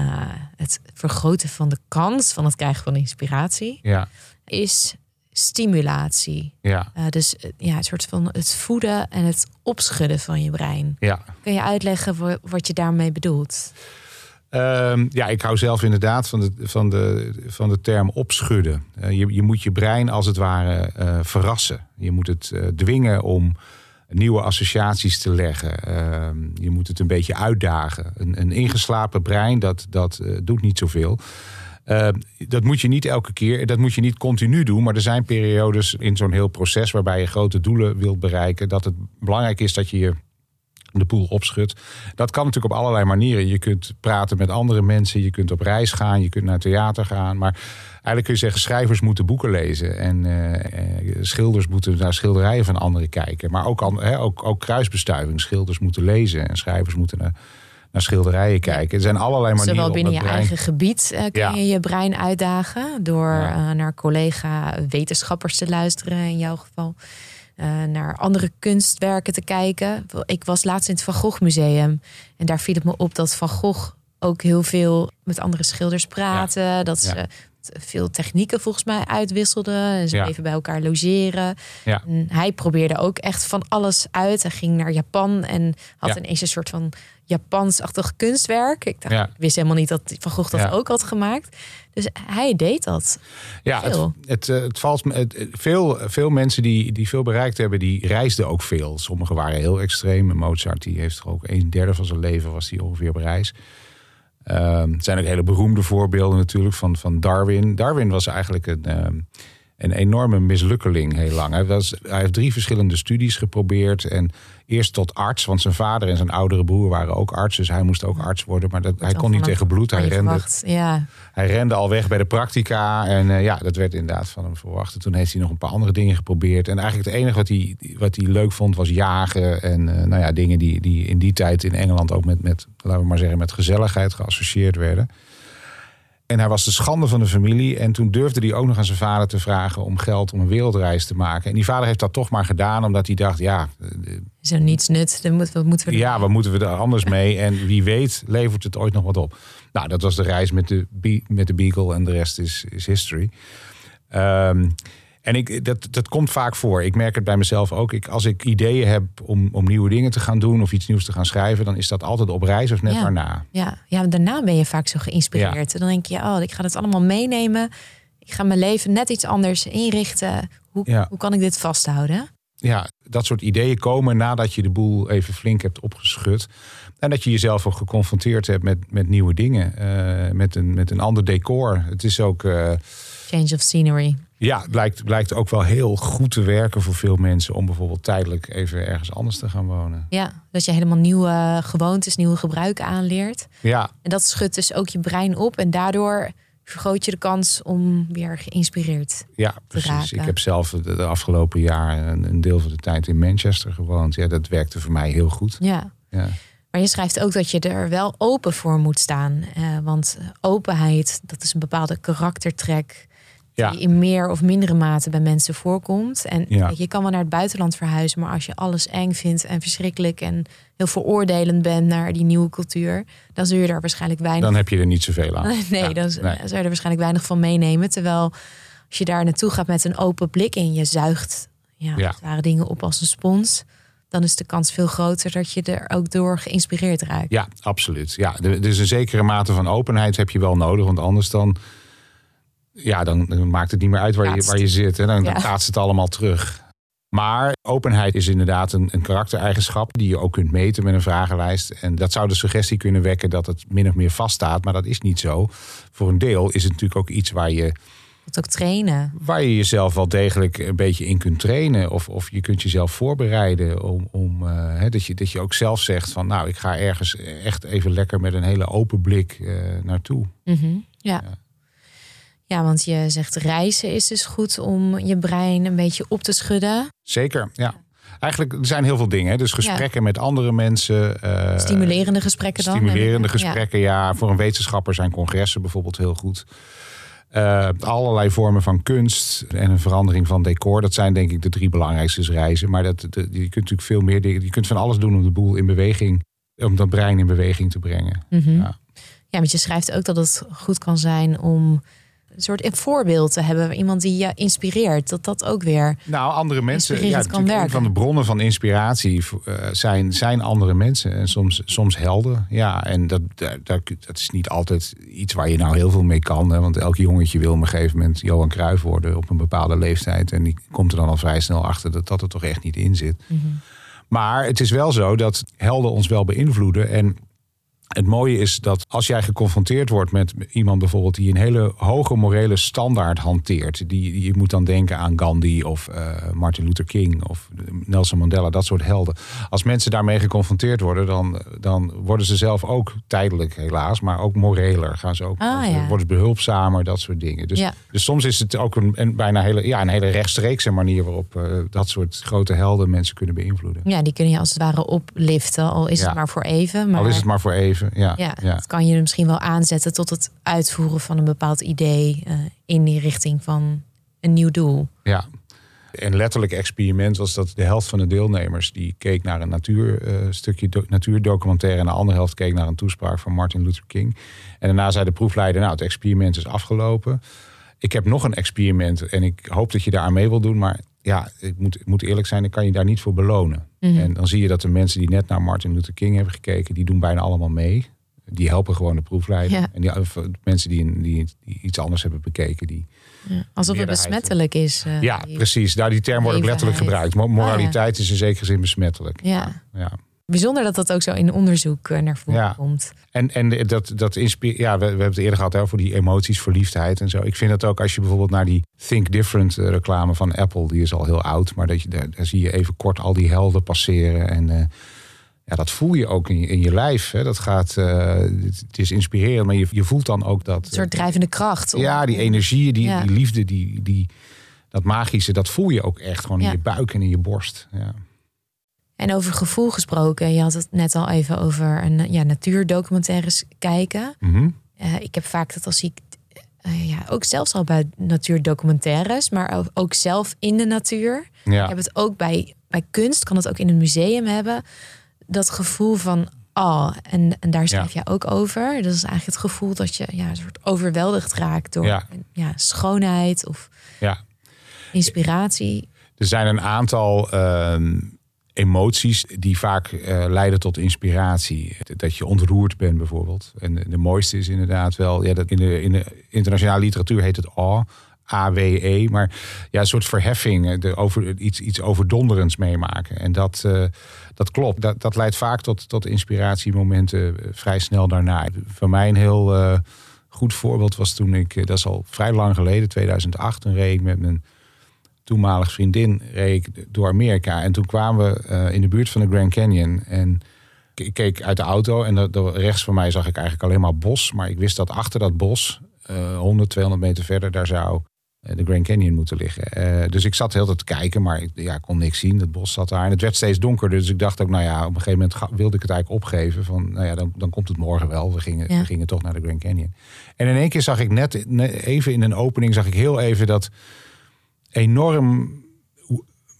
het vergroten van de kans van het krijgen van inspiratie ja, is stimulatie. ja, Eh, dus ja, een soort van het voeden en het opschudden van je brein. ja. Kun je uitleggen wa- wat je daarmee bedoelt? Ehm, ja, ik hou zelf inderdaad van de, van de, van de term opschudden. Eh, je, je moet je brein als het ware eh, verrassen. Je moet het eh, dwingen om nieuwe associaties te leggen. Ehm, je moet het een beetje uitdagen. Een, een ingeslapen brein, dat, dat doet niet zoveel. Eh, dat moet je niet elke keer, dat moet je niet continu doen. Maar er zijn periodes in zo'n heel proces waarbij je grote doelen wilt bereiken. Dat het belangrijk is dat je je de poel opschudt. Dat kan natuurlijk op allerlei manieren. Je kunt praten met andere mensen, je kunt op reis gaan, je kunt naar theater gaan. Maar eigenlijk kun je zeggen, schrijvers moeten boeken lezen. En eh, eh, schilders moeten naar schilderijen van anderen kijken. Maar ook, an- ook, ook kruisbestuiving. Schilders moeten lezen en schrijvers moeten naar, naar schilderijen kijken. Er zijn allerlei manieren Zowel om binnen je brein- eigen gebied eh, kun Ja. je je brein uitdagen door Ja. naar collega wetenschappers te luisteren in jouw geval. Eh, naar andere kunstwerken te kijken. Ik was laatst in het Van Gogh Museum en daar viel het me op dat Van Gogh ook heel veel met andere schilders praten. Dat ze Ja. veel technieken volgens mij uitwisselden. En ze Ja. bleven bij elkaar logeren. En hij probeerde ook echt van alles uit. Hij ging naar Japan en had ineens een soort van Japans-achtig kunstwerk. Ik dacht, Ja. ik wist helemaal niet dat Van Gogh dat Ja. ook had gemaakt. Dus hij deed dat. Ja, het, Veel. het, eh, het valt me. het- veel, veel mensen die, die veel bereikt hebben, die reisden ook veel. Sommigen waren heel extreem. Mozart die heeft toch ook een derde van zijn leven was die ongeveer op reis. Ehm, er zijn ook hele beroemde voorbeelden natuurlijk van, van Darwin. Darwin was eigenlijk een, ehm, een enorme mislukkeling heel lang. Hij, was, hij heeft drie verschillende studies geprobeerd. En eerst tot arts, want zijn vader en zijn oudere broer waren ook arts. Dus hij moest ook arts worden. Maar dat, hij kon niet tegen bloed. Hij rende, ja. hij rende al weg bij de practica. En uh, ja, dat werd inderdaad van hem verwacht. En toen heeft hij nog een paar andere dingen geprobeerd. En eigenlijk het enige wat hij, wat hij leuk vond was jagen. En uh, nou ja, dingen die, die in die tijd in Engeland ook met, met, laten we maar zeggen, met gezelligheid geassocieerd werden. En hij was de schande van de familie. En toen durfde hij ook nog aan zijn vader te vragen om geld om een wereldreis te maken. En die vader heeft dat toch maar gedaan, omdat hij dacht: ja. Is er niets nut? Dan moeten, wat moeten we ja, wat moeten we er anders mee? En wie weet, levert het ooit nog wat op? Nou, dat was de reis met de, met de Beagle en de rest is, is history. Um, en ik, dat, dat komt vaak voor. Ik merk het bij mezelf ook. Ik, als ik ideeën heb om, om nieuwe dingen te gaan doen of iets nieuws te gaan schrijven, dan is dat altijd op reis of net ja. daarna. Ja. ja, daarna ben je vaak zo geïnspireerd. Ja. Dan denk je, oh, ik ga het allemaal meenemen. Ik ga mijn leven net iets anders inrichten. Hoe, ja. hoe kan ik dit vasthouden? Ja, dat soort ideeën komen nadat je de boel even flink hebt opgeschud. En dat je jezelf ook geconfronteerd hebt met, met nieuwe dingen. Uh, met, een, met een ander decor. Het is ook. Uh, Change of scenery. Ja, het blijkt, blijkt ook wel heel goed te werken voor veel mensen om bijvoorbeeld tijdelijk even ergens anders te gaan wonen. Ja, dat je helemaal nieuwe gewoontes, nieuwe gebruiken aanleert. Ja. En dat schudt dus ook je brein op en daardoor vergroot je de kans om weer geïnspireerd ja, te precies. raken. Ik heb zelf de, de afgelopen jaar een, een, deel van de tijd in Manchester gewoond. Ja, dat werkte voor mij heel goed. Ja. ja. Maar je schrijft ook dat je er wel open voor moet staan. Uh, want openheid, dat is een bepaalde karaktertrek ja. die in meer of mindere mate bij mensen voorkomt. En Ja. je kan wel naar het buitenland verhuizen, maar als je alles eng vindt en verschrikkelijk en heel veroordelend bent naar die nieuwe cultuur, dan zul je daar waarschijnlijk weinig. Dan heb je er niet zoveel aan. <laughs> nee, Ja, dan nee. zou je er waarschijnlijk weinig van meenemen. Terwijl als je daar naartoe gaat met een open blik en je zuigt ja, ware dingen op als een spons, dan is de kans veel groter dat je er ook door geïnspireerd raakt. Ja, absoluut. Ja, dus een zekere mate van openheid heb je wel nodig. Want anders dan, ja, dan, maakt het niet meer uit waar, je, waar je zit. En dan, dan Ja. kaatst het allemaal terug. Maar openheid is inderdaad een, een karaktereigenschap die je ook kunt meten met een vragenlijst. En dat zou de suggestie kunnen wekken dat het min of meer vaststaat. Maar dat is niet zo. Voor een deel is het natuurlijk ook iets waar je, Dat ook trainen. waar je jezelf wel degelijk een beetje in kunt trainen. Of, of je kunt jezelf voorbereiden. Om, om, eh, hè, dat, je, dat je ook zelf zegt van nou, ik ga ergens echt even lekker met een hele open blik eh, naartoe. Mhm, ja. Ja. Ja, want je zegt reizen is dus goed om je brein een beetje op te schudden. Zeker, ja. Eigenlijk er zijn heel veel dingen. Hè. Dus gesprekken met andere mensen. eh, Stimulerende gesprekken dan. Stimulerende gesprekken, ja. Voor een wetenschapper zijn congressen bijvoorbeeld heel goed. Eh, allerlei vormen van kunst en een verandering van decor. Dat zijn denk ik de drie belangrijkste reizen. Maar dat, je kunt natuurlijk veel meer dingen. Je kunt van alles doen om de boel in beweging. Om dat brein in beweging te brengen. Mhm. Ja. Ja, want je schrijft ook dat het goed kan zijn om een soort een voorbeeld te hebben. Iemand die je inspireert. Dat dat ook weer. Nou, andere mensen. Ja, kan een werken. van de bronnen van inspiratie eh, zijn, zijn andere mensen. En soms, soms helden. Ja, en dat, dat, dat is niet altijd iets waar je nou heel veel mee kan. Hè, want elk jongetje wil op een gegeven moment Johan Cruijff worden op een bepaalde leeftijd. En die komt er dan al vrij snel achter dat dat er toch echt niet in zit. Maar het is wel zo dat helden ons wel beïnvloeden. En het mooie is dat als jij geconfronteerd wordt met iemand bijvoorbeeld die een hele hoge morele standaard hanteert. Die, je moet dan denken aan Gandhi of eh, Martin Luther King of Nelson Mandela, dat soort helden. Als mensen daarmee geconfronteerd worden, dan, dan worden ze zelf ook tijdelijk helaas, maar ook moreler. Gaan ze ook Ah, ja. worden ze behulpzamer, dat soort dingen. Dus, Ja. dus soms is het ook een, een bijna hele, ja, een hele rechtstreekse manier waarop eh, dat soort grote helden mensen kunnen beïnvloeden. Ja, die kun je als het ware opliften. Al is Ja. het maar voor even. Maar Al is het maar voor even. Ja, ja, ja. dat kan je misschien wel aanzetten tot het uitvoeren van een bepaald idee. eh, in die richting van een nieuw doel. Ja. Een letterlijk experiment was dat de helft van de deelnemers die keek naar een natuur, eh, stukje do- natuurdocumentaire en de andere helft keek naar een toespraak van Martin Luther King. En daarna zei de proefleider, nou het experiment is afgelopen. Ik heb nog een experiment en ik hoop dat je daar aan mee wil doen, maar ja, ik moet, ik moet eerlijk zijn, ik kan je daar niet voor belonen. Mhm. En dan zie je dat de mensen die net naar Martin Luther King hebben gekeken, die doen bijna allemaal mee. Die helpen gewoon de proefleider. Ja. En die, of, mensen die, die, die iets anders hebben bekeken, die, Ja, alsof het besmettelijk is. eh, ja, precies. Nou, die term wordt ook letterlijk gebruikt. Mo- Moraliteit is in zekere zin besmettelijk. Ja. Ja. Bijzonder dat dat ook zo in onderzoek eh, naar voren Ja. komt. En, en dat, dat inspireert, ja, we, we hebben het eerder gehad hè, over die emoties, verliefdheid en zo. Ik vind het ook als je bijvoorbeeld naar die Think Different eh, reclame van Apple, die is al heel oud, maar dat je, daar, daar zie je even kort al die helden passeren. En eh, ja, dat voel je ook in je, in je lijf. Hè. Dat gaat, het, het is inspirerend, maar je, je voelt dan ook dat. Een soort drijvende kracht. om- ja, die energie, die, Ja. die liefde, die, die, dat magische, dat voel je ook echt gewoon in je buik en in je borst. Ja. En over gevoel gesproken, je had het net al even over een, ja, natuurdocumentaires kijken. Mhm. Eh, ik heb vaak dat als ik, eh, ja, ook zelfs al bij natuurdocumentaires, maar ook, ook zelf in de natuur. Ik ja. heb het ook bij, bij kunst, kan het ook in een museum hebben. Dat gevoel van, oh, en, en daar schrijf Ja. jij ook over. Dat is eigenlijk het gevoel dat je ja, een soort overweldigd raakt door Ja. ja. schoonheid of ja. inspiratie. Er zijn een aantal ehm, emoties die vaak eh, leiden tot inspiratie. Dat je ontroerd bent bijvoorbeeld. En de mooiste is inderdaad wel, ja, dat in, de, in de internationale literatuur heet het awe. AWE, maar ja, een soort verheffing, eh, de over, iets, iets overdonderends meemaken. En dat, eh, dat klopt. Dat, dat leidt vaak tot, tot inspiratiemomenten vrij snel daarna. Voor mij een heel goed voorbeeld was toen ik, dat is al vrij lang geleden, 2008, toen reed met mijn toenmalig vriendin reed ik door Amerika. En toen kwamen we eh, in de buurt van de Grand Canyon. En ik keek uit de auto en dat- rechts van mij zag ik eigenlijk alleen maar bos. Maar ik wist dat achter dat bos, eh 100, 200 meter verder, daar zou eh, de Grand Canyon moeten liggen. Eh, dus ik zat heel tijd te kijken, maar ik ja, kon niks zien. Het bos zat daar en het werd steeds donkerder. Dus ik dacht ook, nou ja, op een gegeven moment wilde ik het eigenlijk opgeven. Van, nou ja, dan, dan komt het morgen wel. We gingen, Ja. we gingen toch naar de Grand Canyon. En in één keer zag ik net, net even in een opening, zag ik heel even dat enorm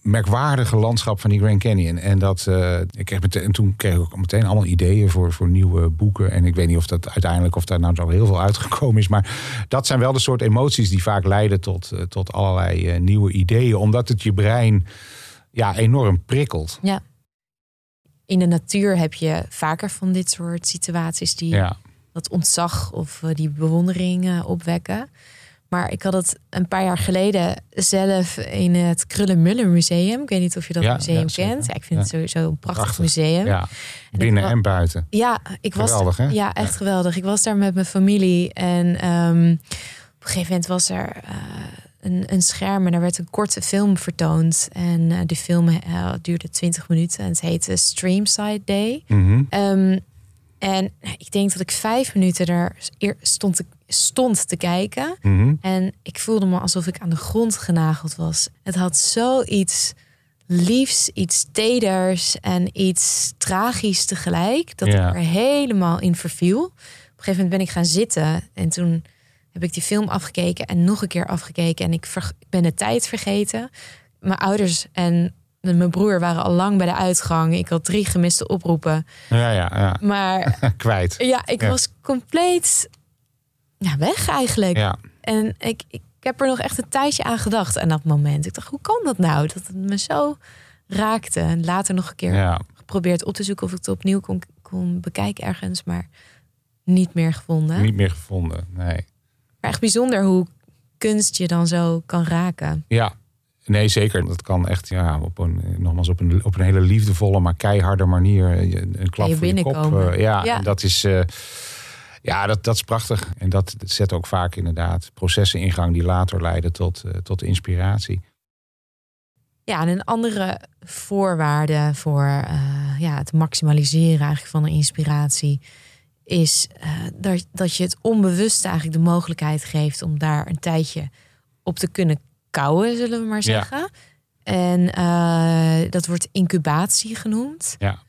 merkwaardige landschap van die Grand Canyon. En, dat, eh, ik kreeg meteen, en toen kreeg ik ook meteen allemaal ideeën voor, voor nieuwe boeken. En ik weet niet of dat uiteindelijk of daar nou zo heel veel uitgekomen is. Maar dat zijn wel de soort emoties die vaak leiden tot, eh, tot allerlei eh, nieuwe ideeën. Omdat het je brein ja, enorm prikkelt. Ja. In de natuur heb je vaker van dit soort situaties die Ja, dat ontzag of die bewondering opwekken. Maar ik had het een paar jaar geleden zelf in het Krullenmuller Museum. Ik weet niet of je dat Ja, museum ja, kent. Ja, ik vind het sowieso een prachtig, Prachtig. museum. ja. binnen en buiten. Ja, ik was hè? Ja, echt geweldig. Ik was daar met mijn familie en ehm, op een gegeven moment was er eh, een, een scherm en er werd een korte film vertoond. En eh die film eh, duurde 20 minuten en het heette Streamside Day. Mhm. Ehm, en ik denk dat ik vijf minuten daar stond te, stond te kijken. Mhm. En ik voelde me alsof ik aan de grond genageld was. Het had zoiets liefs, iets teders en iets tragisch tegelijk. Dat Ja. ik er helemaal in verviel. Op een gegeven moment ben ik gaan zitten. En toen heb ik die film afgekeken en nog een keer afgekeken. En ik, ben de tijd vergeten. Mijn ouders en mijn broer waren al lang bij de uitgang. Ik had drie gemiste oproepen. Ja, ja, ja. Maar <laughs> Kwijt. ja, ik Ja. was compleet ja, weg eigenlijk. Ja. En ik, ik heb er nog echt een tijdje aan gedacht aan dat moment. Ik dacht, hoe kan dat nou? Dat het me zo raakte. En later nog een keer ja. geprobeerd op te zoeken of ik het opnieuw kon, kon bekijken ergens, maar niet meer gevonden. Niet meer gevonden. Nee. Maar echt bijzonder hoe kunst je dan zo kan raken. Ja, nee zeker. Dat kan echt ja, op een, nogmaals, op een, op een hele liefdevolle, maar keiharde manier eh, een klap je voor je kop. binnenkomen. eh, ja, Ja. en dat is, eh, ja dat, dat is prachtig. En dat zet ook vaak inderdaad processen in gang die later leiden tot, eh, tot inspiratie. Ja, en een andere voorwaarde voor eh, ja, het maximaliseren eigenlijk van de inspiratie is eh, dat, dat je het onbewust eigenlijk de mogelijkheid geeft om daar een tijdje op te kunnen kouwen, zullen we maar Ja. zeggen. En dat wordt incubatie genoemd. Ja.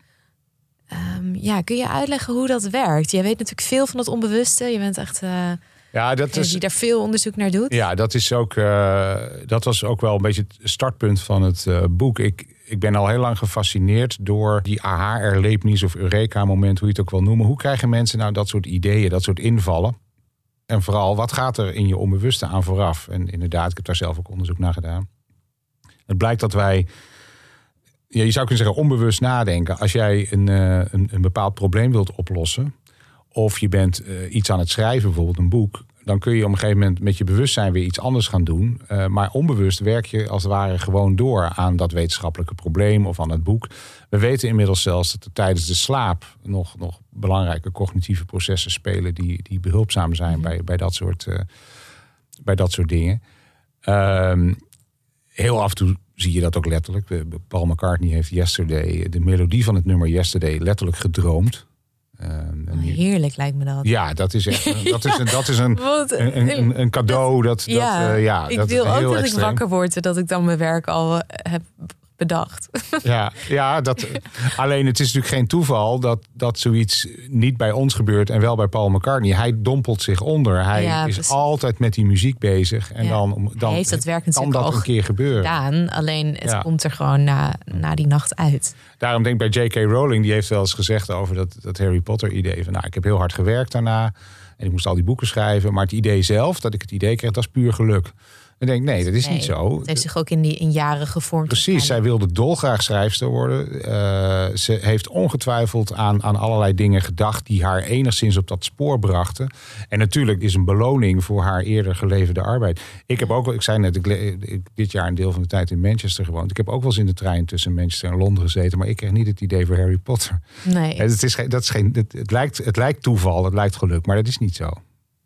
Ehm, ja, kun je uitleggen hoe dat werkt? Jij weet natuurlijk veel van het onbewuste. Je bent echt eh Ja, dat is, die daar veel onderzoek naar doet. Ja, dat, is ook, eh, dat was ook wel een beetje het startpunt van het eh, boek. Ik, ik ben al heel lang gefascineerd door die aha-erlevenis of Eureka-moment, hoe je het ook wil noemen. Hoe krijgen mensen nou dat soort ideeën, dat soort invallen? En vooral, wat gaat er in je onbewuste aan vooraf? En inderdaad, ik heb daar zelf ook onderzoek naar gedaan. Het blijkt dat wij, ja, je zou kunnen zeggen, onbewust nadenken. Als jij een, eh, een, een bepaald probleem wilt oplossen, of je bent eh, iets aan het schrijven, bijvoorbeeld een boek, dan kun je op een gegeven moment met je bewustzijn weer iets anders gaan doen. Uh, maar onbewust werk je als het ware gewoon door aan dat wetenschappelijke probleem of aan het boek. We weten inmiddels zelfs dat er tijdens de slaap nog, nog belangrijke cognitieve processen spelen die, die behulpzaam zijn mhm. bij, bij, dat soort, bij dat soort dingen. Uh, heel af en toe zie je dat ook letterlijk. Paul McCartney heeft Yesterday, de melodie van het nummer Yesterday, letterlijk gedroomd. Uh, heerlijk lijkt me dat. Ja, dat is echt dat is een, dat is een, <laughs> een, een, een, cadeau. Dat, ja, dat, uh, ja, ik dat wil ook dat extreem. ik wakker word en dat ik dan mijn werk al heb bedacht. <laughs> Ja, ja dat, alleen het is natuurlijk geen toeval dat, dat zoiets niet bij ons gebeurt en wel bij Paul McCartney. Hij dompelt zich onder. Hij is altijd met die muziek bezig. En dan, dan heeft dat werk kan dat een keer gebeuren. Gedaan, alleen het komt er gewoon na, na die nacht uit. Daarom denk ik bij J.K. Rowling, die heeft wel eens gezegd over dat, dat Harry Potter idee. Van, nou, ik heb heel hard gewerkt daarna. En ik moest al die boeken schrijven. Maar het idee zelf, dat ik het idee kreeg, dat is puur geluk. Ik denk, nee, dat is niet zo. Het heeft zich ook in, die, in jaren gevormd. Precies, zij wilde dolgraag schrijfster worden. Uh, ze heeft ongetwijfeld aan, aan allerlei dingen gedacht die haar enigszins op dat spoor brachten. En natuurlijk is een beloning voor haar eerder geleverde arbeid. Ik heb ook, ik zei net, ik, ik, dit jaar een deel van de tijd in Manchester gewoond. Ik heb ook wel eens in de trein tussen Manchester en Londen gezeten, maar ik kreeg niet het idee voor Harry Potter. Nee. Het, is, dat is geen, het, het, lijkt, het lijkt toeval, het lijkt geluk, maar dat is niet zo.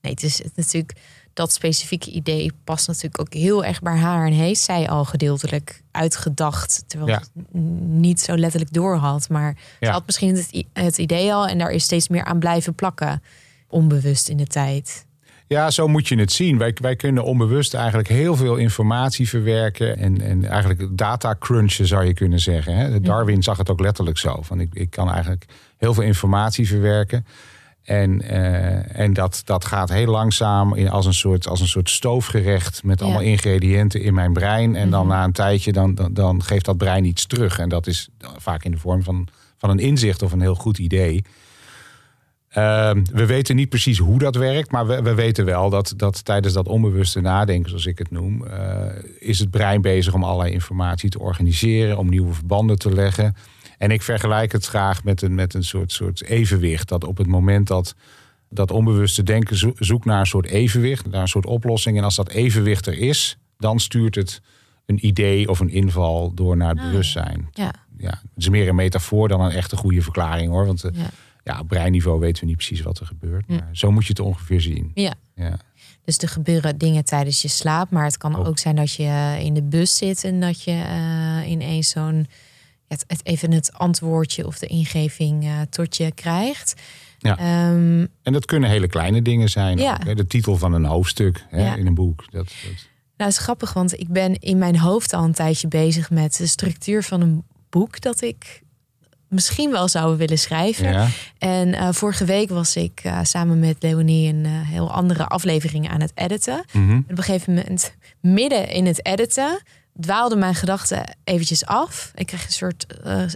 Nee, het is het natuurlijk dat specifieke idee past natuurlijk ook heel erg bij haar. En heeft zij al gedeeltelijk uitgedacht. Terwijl ja. het niet zo letterlijk door had. Maar ja. ze had misschien het, het idee al. En daar is steeds meer aan blijven plakken. Onbewust in de tijd. Ja, zo moet je het zien. Wij, wij kunnen onbewust eigenlijk heel veel informatie verwerken. En, en eigenlijk data crunchen zou je kunnen zeggen. Hè? Darwin zag het ook letterlijk zo. Van ik, ik kan eigenlijk heel veel informatie verwerken. En, uh, en dat, dat gaat heel langzaam in, als, een soort, als een soort stoofgerecht met allemaal ingrediënten in mijn brein. En dan mhm. na een tijdje dan, dan, dan, geeft dat brein iets terug. En dat is vaak in de vorm van, van een inzicht of een heel goed idee. Uh, we weten niet precies hoe dat werkt, maar we, we weten wel dat, dat tijdens dat onbewuste nadenken, zoals ik het noem, uh, is het brein bezig om allerlei informatie te organiseren, om nieuwe verbanden te leggen. En ik vergelijk het graag met een, met een soort, soort evenwicht. Dat op het moment dat dat onbewuste denken zoekt naar een soort evenwicht, naar een soort oplossing. En als dat evenwicht er is, dan stuurt het een idee of een inval door naar het ah, bewustzijn. Ja. Ja, het is meer een metafoor dan een echte goede verklaring hoor. Want uh, ja. ja. op breinniveau weten we niet precies wat er gebeurt. Maar zo moet je het ongeveer zien. Ja. ja. Dus er gebeuren dingen tijdens je slaap. Maar het kan ook, ook zijn dat je in de bus zit en dat je uh, ineens zo'n het, het, even het antwoordje of de ingeving uh, tot je krijgt. Ja. Um, en dat kunnen hele kleine dingen zijn. Ja. Ook, hè? De titel van een hoofdstuk hè, ja. in een boek. Dat, dat... Nou, is grappig, want ik ben in mijn hoofd al een tijdje bezig met de structuur van een boek dat ik misschien wel zou willen schrijven. Ja. En uh, vorige week was ik uh, samen met Leonie een uh, heel andere aflevering aan het editen. Mm -hmm. En op een gegeven moment, midden in het editen, dwaalde mijn gedachten eventjes af. Ik kreeg een soort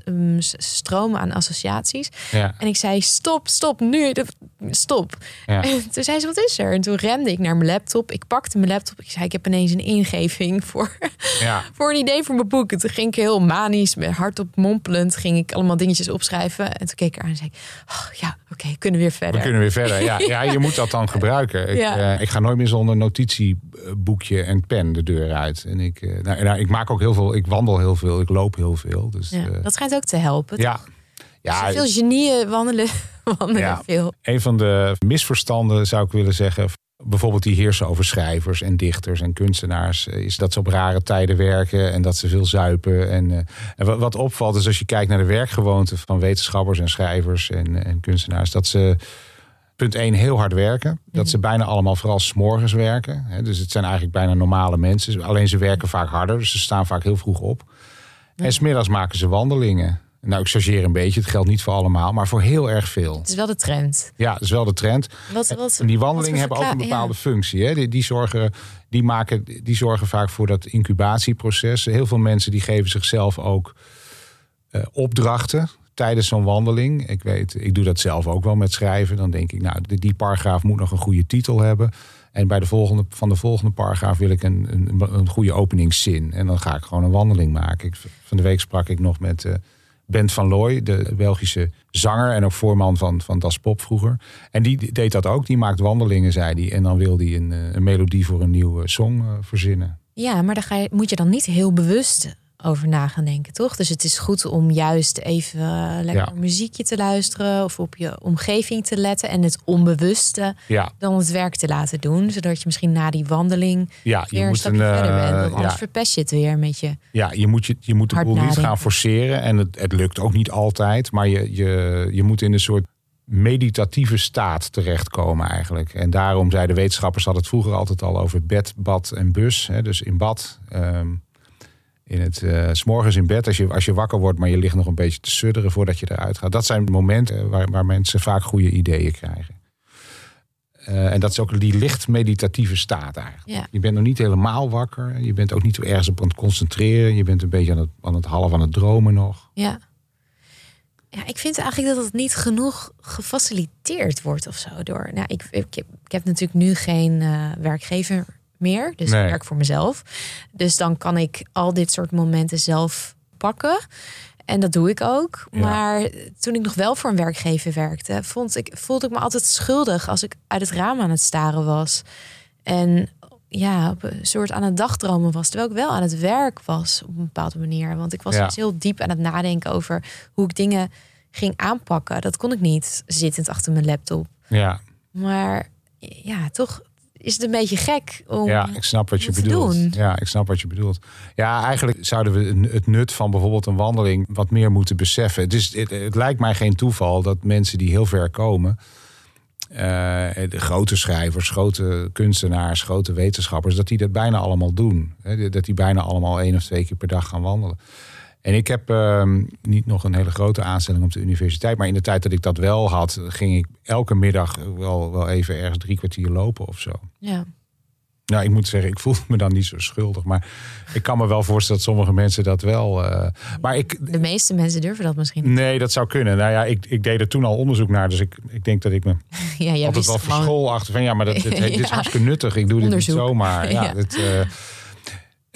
uh, stroom aan associaties. Ja. En ik zei, stop, stop, nu, stop. Ja. En toen zei ze, wat is er? En toen rende ik naar mijn laptop. Ik pakte mijn laptop. Ik zei, ik heb ineens een ingeving voor, ja. <laughs> voor een idee voor mijn boek. En toen ging ik heel manisch, met hardop mompelend, ging ik allemaal dingetjes opschrijven. En toen keek ik aan en zei oh, ja, oké, okay, kunnen we weer verder. We kunnen weer verder, ja. <laughs> ja je moet dat dan gebruiken. Ik, uh, ik ga nooit meer zonder notitieboekje en pen de deur uit. En ik, uh, nou, nou, ik maak ook heel veel, ik wandel heel veel, ik loop heel veel. Dus, ja, uh, dat schijnt ook te helpen. Ja. Ja, dus veel genieën wandelen, <laughs> wandelen ja, veel. Een van de misverstanden zou ik willen zeggen, bijvoorbeeld die heersen over schrijvers en dichters en kunstenaars, is dat ze op rare tijden werken en dat ze veel zuipen. En, uh, en wat opvalt is als je kijkt naar de werkgewoonten van wetenschappers en schrijvers en, en kunstenaars, dat ze punt 1 heel hard werken. Dat ze bijna allemaal vooral s'morgens werken. Dus het zijn eigenlijk bijna normale mensen. Alleen ze werken vaak harder, dus ze staan vaak heel vroeg op. En smiddags maken ze wandelingen. Nou, ik chargeer een beetje. Het geldt niet voor allemaal, maar voor heel erg veel. Het is wel de trend. Ja, het is wel de trend. Wat, wat, en die wandelingen hebben ook een bepaalde ja. functie. Hè? Die, die, zorgen, die, maken, die zorgen vaak voor dat incubatieproces. Heel veel mensen die geven zichzelf ook uh, opdrachten tijdens zo'n wandeling. Ik weet, ik doe dat zelf ook wel met schrijven. Dan denk ik, nou, die, paragraaf moet nog een goede titel hebben. En bij de volgende, van de volgende paragraaf wil ik een, een, een goede openingszin. En dan ga ik gewoon een wandeling maken. Ik, van de week sprak ik nog met uh, Bent van Looy, de Belgische zanger en ook voorman van, van Das Pop vroeger. En die deed dat ook. Die maakt wandelingen, zei hij. En dan wil hij een, een melodie voor een nieuwe song verzinnen. Ja, maar daar ga je, moet je dan niet heel bewust over na gaan denken, toch? Dus het is goed om juist even uh, lekker muziekje te luisteren of op je omgeving te letten en het onbewuste ja. dan het werk te laten doen, zodat je misschien na die wandeling ja, weer je moet een, verder bent. Want anders ja. verpest je het weer met je. Ja, je moet, je, je moet de boel niet gaan forceren en het, het lukt ook niet altijd, maar je, je, je moet in een soort meditatieve staat terechtkomen eigenlijk. En daarom zeiden wetenschappers hadden het vroeger altijd al over bed, bad en bus. Hè, dus in bad. Um, in het, uh, s morgens in bed, als je, als je wakker wordt, maar je ligt nog een beetje te sudderen voordat je eruit gaat. Dat zijn momenten waar, waar mensen vaak goede ideeën krijgen. Uh, en dat is ook die licht meditatieve staat eigenlijk. Ja. Je bent nog niet helemaal wakker. Je bent ook niet ergens op aan het concentreren. Je bent een beetje aan het, aan het half aan het dromen nog. Ja. Ja, ik vind eigenlijk dat het niet genoeg gefaciliteerd wordt of zo. Door, nou, ik, ik, heb, ik heb natuurlijk nu geen uh, werkgever meer. Dus Nee. ik werk voor mezelf. Dus dan kan ik al dit soort momenten zelf pakken. En dat doe ik ook. Ja. Maar toen ik nog wel voor een werkgever werkte, vond ik, voelde ik me altijd schuldig als ik uit het raam aan het staren was. En ja, op een soort aan het dagdromen was. Terwijl ik wel aan het werk was op een bepaalde manier. Want ik was Ja. dus heel diep aan het nadenken over hoe ik dingen ging aanpakken. Dat kon ik niet zittend achter mijn laptop. Ja, Maar ja, toch is het een beetje gek om. ja ik snap wat je bedoelt. doen. Ja, ik snap wat je bedoelt. Ja, eigenlijk zouden we het nut van bijvoorbeeld een wandeling wat meer moeten beseffen. Het, is, het, het lijkt mij geen toeval dat mensen die heel ver komen, eh, de grote schrijvers, grote kunstenaars, grote wetenschappers, dat die dat bijna allemaal doen. Dat die bijna allemaal één of twee keer per dag gaan wandelen. En ik heb ehm, niet nog een hele grote aanstelling op de universiteit. Maar in de tijd dat ik dat wel had, ging ik elke middag wel, wel even ergens drie kwartier lopen of zo. Ja. Nou, ik moet zeggen, ik voel me dan niet zo schuldig. Maar ik kan me wel voorstellen dat sommige mensen dat wel. eh, maar ik. De meeste mensen durven dat misschien. niet. Nee, dat zou kunnen. Nou ja, ik, ik deed er toen al onderzoek naar. Dus ik, ik denk dat ik me <laughs> Ja, jij altijd wel gewoon. verschool achter van ja, maar dat, <laughs> dit, dit is hartstikke nuttig. Ik doe dit Onderzoek. niet zomaar. Ja, <laughs> Ja. dit, eh,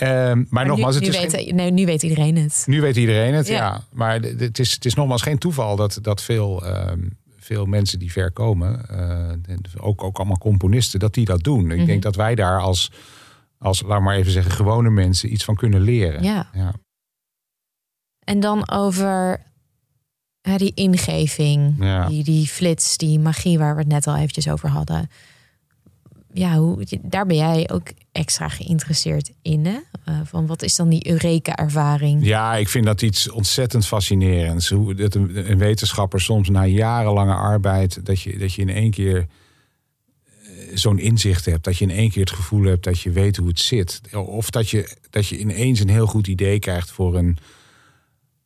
maar, Maar nogmaals, nu, het is geen- weet, nee, nu weet iedereen het. nu weet iedereen het, ja. Ja. Maar het is, het is nogmaals geen toeval dat, dat veel, ehm, veel mensen die ver komen, eh, ook, ook allemaal componisten, dat die dat doen. Ik Mhm. denk dat wij daar als, als, laat maar even zeggen, gewone mensen iets van kunnen leren. Ja. Ja. En dan over die ingeving, Ja. die, die flits, die magie waar we het net al eventjes over hadden. Ja, daar ben jij ook extra geïnteresseerd in. Hè? Eh, van wat is dan die Eureka-ervaring? Ja, ik vind dat iets ontzettend fascinerends. Hoe dat een, een wetenschapper soms na jarenlange arbeid, dat je, dat je in één keer eh, zo'n inzicht hebt. Dat je in één keer het gevoel hebt dat je weet hoe het zit. Of dat je, dat je ineens een heel goed idee krijgt voor een,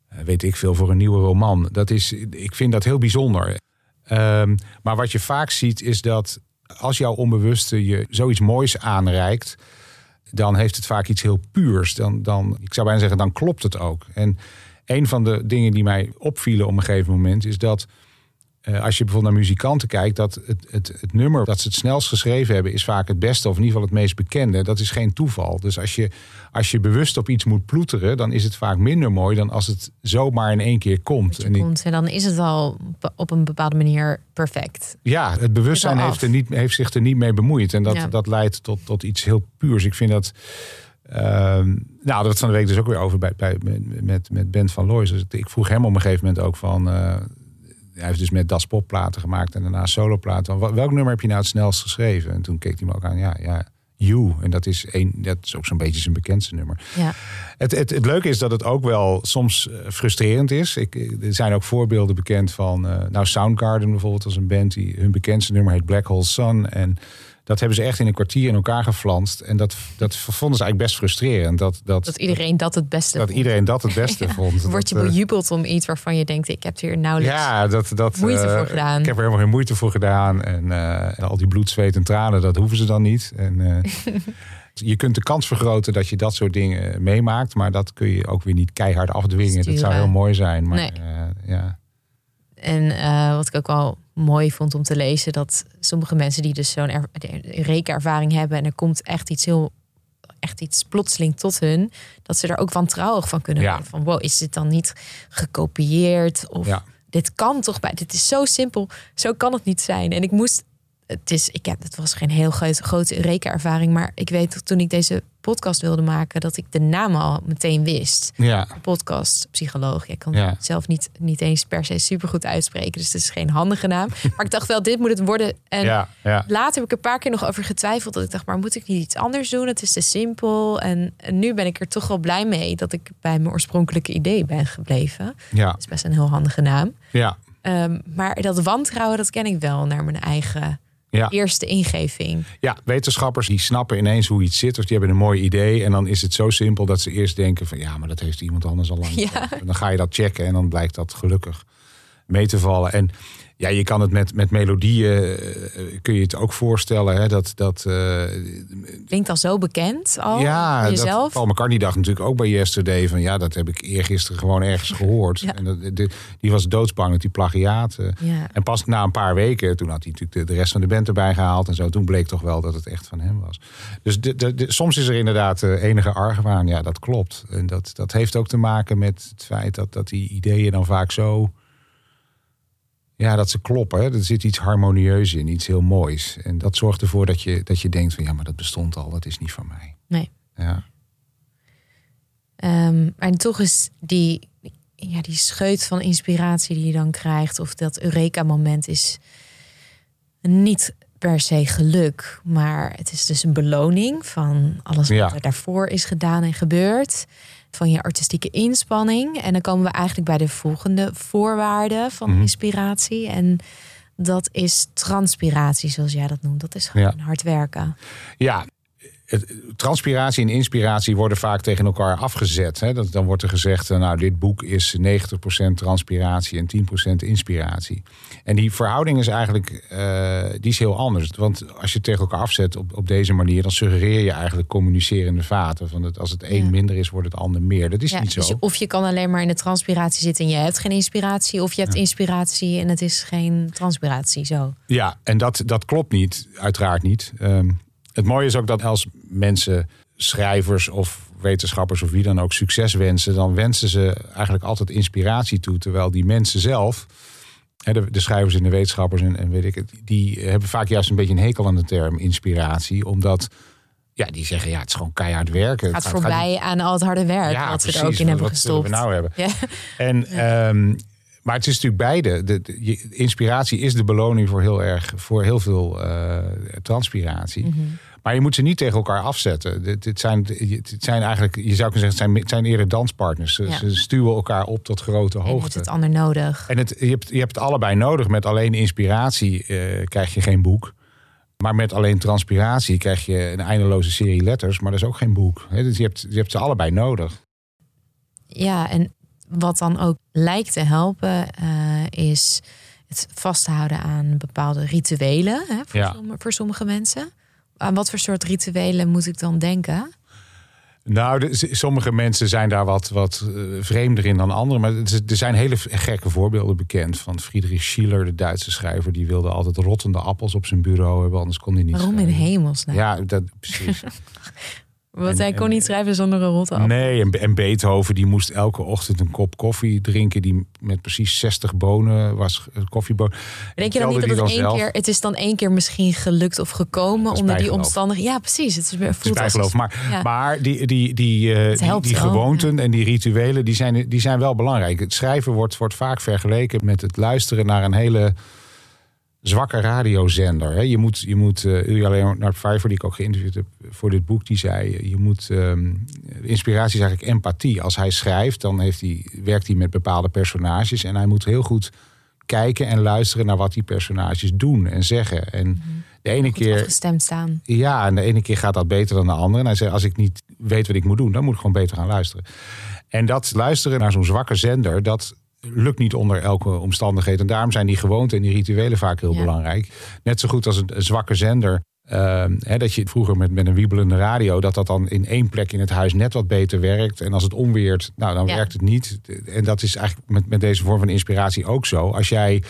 eh, weet ik veel, voor een nieuwe roman. Dat is, ik vind dat heel bijzonder. Ehm, maar wat je vaak ziet is dat als jouw onbewuste je zoiets moois aanreikt, dan heeft het vaak iets heel puurs. Dan, dan, ik zou bijna zeggen, dan klopt het ook. En een van de dingen die mij opvielen op een gegeven moment is dat. Eh, als je bijvoorbeeld naar muzikanten kijkt, dat het, het, het nummer dat ze het snelst geschreven hebben, is vaak het beste, of in ieder geval het meest bekende. Dat is geen toeval. Dus als je, als je bewust op iets moet ploeteren, dan is het vaak minder mooi dan als het zomaar in één keer komt. Dat En ik- komt en dan is het al op een bepaalde manier perfect. ja, het bewustzijn heeft, er niet, heeft zich er niet mee bemoeid. En dat, Ja. dat leidt tot, tot iets heel puurs. Ik vind dat. ehm nou, het van de week dus ook weer over bij, bij, met, met, Bent van Looys. Dus ik vroeg hem op een gegeven moment ook van. eh, hij heeft dus met Das Pop platen gemaakt en daarna solo platen. Wel- Welk nummer heb je nou het snelst geschreven? En toen keek hij me ook aan. Ja, ja, You. En dat is, een, dat is ook zo'n beetje zijn bekendste nummer. Ja. Het, het, het leuke is dat het ook wel soms eh, frustrerend is. Ik, er zijn ook voorbeelden bekend van. eh, nou, Soundgarden bijvoorbeeld, als een band die hun bekendste nummer heet Black Hole Sun. En dat hebben ze echt in een kwartier in elkaar geflanst. En dat, dat vonden ze eigenlijk best frustrerend. Dat, dat, Dat iedereen dat het beste dat vond. iedereen dat het beste <laughs> vond. Word je eh, bejubeld om iets waarvan je denkt, ik heb hier nauwelijks... ja, dat, dat, moeite eh, voor gedaan. Ik heb er helemaal geen moeite voor gedaan. En, eh, en al die bloed, zweet en tranen, dat hoeven ze dan niet. En, eh, <laughs> je kunt de kans vergroten dat je dat soort dingen meemaakt. Maar dat kun je ook weer niet keihard afdwingen. Dat zou Sturen. heel mooi zijn. Maar Nee. eh, ja. En eh, wat ik ook wel mooi vond om te lezen, dat sommige mensen die dus zo'n er- Eureka-ervaring hebben en er komt echt iets heel echt iets plotseling tot hun, dat ze er ook wantrouwig van kunnen Ja. worden. Van wow, is dit dan niet gekopieerd? Of Ja. dit kan toch bij, dit is zo simpel, zo kan het niet zijn. En ik moest, het is, ik heb, het was geen heel grote, grote Eureka-ervaring, maar ik weet dat toen ik deze podcast wilde maken, dat ik de naam al meteen wist. Ja, Podcast, psycholoog. Ik kan Ja. het zelf niet, niet eens per se supergoed uitspreken, dus het is geen handige naam. <laughs> Maar ik dacht wel, dit moet het worden. En ja, ja. Later heb ik een paar keer nog over getwijfeld. Dat ik dacht, maar moet ik niet iets anders doen? Het is te simpel. En, en nu ben ik er toch wel blij mee dat ik bij mijn oorspronkelijke idee ben gebleven. ja, Dat is best een heel handige naam. ja. Ehm, maar dat wantrouwen, dat ken ik wel naar mijn eigen Ja. eerste ingeving. Ja, wetenschappers die snappen ineens hoe iets zit. Of die hebben een mooi idee. En dan is het zo simpel dat ze eerst denken van... ja, maar dat heeft iemand anders al lang. Ja. En dan ga je dat checken en dan blijkt dat gelukkig mee te vallen. En ja, je kan het met, met melodieën... eh, kun je het ook voorstellen. Hè, dat, dat, eh, Klinkt al zo bekend al ja, van dat, jezelf. Paul McCartney dacht natuurlijk ook bij Yesterday... van ja, dat heb ik eergisteren gewoon ergens <laughs> gehoord. Ja. En dat, de- die was doodsbang dat die plagiaat... eh, Ja. en pas na een paar weken, toen had hij natuurlijk de, de rest van de band erbij gehaald en zo. Toen bleek toch wel dat het echt van hem was. Dus de, soms is er inderdaad eh, enige argwaan. Ja, dat klopt. En dat, dat heeft ook te maken met het feit dat, dat die ideeën dan vaak zo... Ja, dat ze kloppen. Er zit iets harmonieus in, iets heel moois. En dat zorgt ervoor dat je, dat je denkt van... ja, maar dat bestond al, dat is niet van mij. Nee. Ja, Ehm, en toch is die, ja, die scheut van inspiratie die je dan krijgt, of dat Eureka-moment, is niet per se geluk, maar het is dus een beloning van alles wat Ja. er daarvoor is gedaan en gebeurd, van je artistieke inspanning. En dan komen we eigenlijk bij de volgende voorwaarde van Mhm. inspiratie. En dat is transpiratie, zoals jij dat noemt. Dat is gewoon Ja. hard werken. Ja, transpiratie en inspiratie worden vaak tegen elkaar afgezet. Hè? Dat, dan wordt er gezegd, eh, nou, dit boek is 90% transpiratie en 10% inspiratie. En die verhouding is eigenlijk eh, die is heel anders. Want als je het tegen elkaar afzet op, op deze manier... dan suggereer je eigenlijk communicerende vaten. Van het, als het een Ja. minder is, wordt het ander meer. Dat is Ja, niet zo. dus je- of je kan alleen maar in de transpiratie zitten en je hebt geen inspiratie. Of je hebt inspiratie en het is geen transpiratie. Zo. Ja, en dat, dat klopt niet, uiteraard niet. Ehm, het mooie is ook dat als mensen, schrijvers of wetenschappers of wie dan ook succes wensen, dan wensen ze eigenlijk altijd inspiratie toe. Terwijl die mensen zelf, de, schrijvers en de wetenschappers en, weet ik het, die hebben vaak juist een beetje een hekel aan de term inspiratie. Omdat ja, die zeggen, ja, het is gewoon keihard werken. Gaat Het voorbij aan al het harde werk Ja, wat we er ook in hebben Wat gestopt. we nou hebben? Ja. En, ehm, maar het is natuurlijk beide. De, de- je- inspiratie is de beloning voor heel erg voor heel veel eh, transpiratie. Mhm. Maar je moet ze niet tegen elkaar afzetten. Dit, dit zijn, het zijn eigenlijk, je zou kunnen zeggen, het zijn, het zijn eerder danspartners. Ze, Ja. ze stuwen elkaar op tot grote En heeft hoogte. het ander nodig. En het, je, hebt, je hebt het allebei nodig. Met alleen inspiratie eh, krijg je geen boek. Maar met alleen transpiratie krijg je een eindeloze serie letters. Maar dat is ook geen boek. Dus je hebt, je hebt ze allebei nodig. Ja, en wat dan ook lijkt te helpen, eh, is het vasthouden aan bepaalde rituelen hè, voor, Ja. somm- voor sommige mensen. Aan wat voor soort rituelen moet ik dan denken? Nou, de- sommige mensen zijn daar wat, wat eh, vreemder in dan anderen. Maar er zijn hele gekke voorbeelden bekend. Van Friedrich Schiller, de Duitse schrijver. Die wilde altijd rottende appels op zijn bureau hebben. Anders kon hij niet Waarom in schrijven. hemelsnaam? Ja, dat, precies. <laughs> Want en- hij kon en- niet schrijven zonder een rotte appel. Nee, en, en Beethoven die moest elke ochtend een kop koffie drinken... die met precies 60 bonen was, eh, koffiebonen. Denk je dan niet dat het één keer, het is dan één keer misschien gelukt of gekomen onder die omstandigheden? Ja, precies. Het is meer Het is voelt als bijgeloof. Maar, ja. maar die, die, die, eh, die, helpt die wel, gewoonten en die rituelen, die zijn, die zijn wel belangrijk. Het schrijven wordt, wordt vaak vergeleken met het luisteren naar een hele zwakke radiozender. hè. Je moet, je moet uh, Ilja Leonard Vijver, die ik ook geïnterviewd heb voor dit boek, die zei, je moet, ehm, inspiratie is eigenlijk empathie. Als hij schrijft, dan heeft hij, werkt hij met bepaalde personages en hij moet heel goed kijken en luisteren naar wat die personages doen en zeggen. En de ene Goed keer afgestemd staan. ja, en de ene keer gaat dat beter dan de andere. En hij zei, als ik niet weet wat ik moet doen, dan moet ik gewoon beter gaan luisteren. En dat luisteren naar zo'n zwakke zender, dat lukt niet onder elke omstandigheid. En daarom zijn die gewoonten en die rituelen vaak heel Ja. belangrijk. Net zo goed als een, een zwakke zender. ehm, hè, dat je vroeger met, met een wiebelende radio, dat dat dan in één plek in het huis net wat beter werkt. En als het onweert, nou dan Ja. werkt het niet. En dat is eigenlijk met, met deze vorm van inspiratie ook zo. Als jij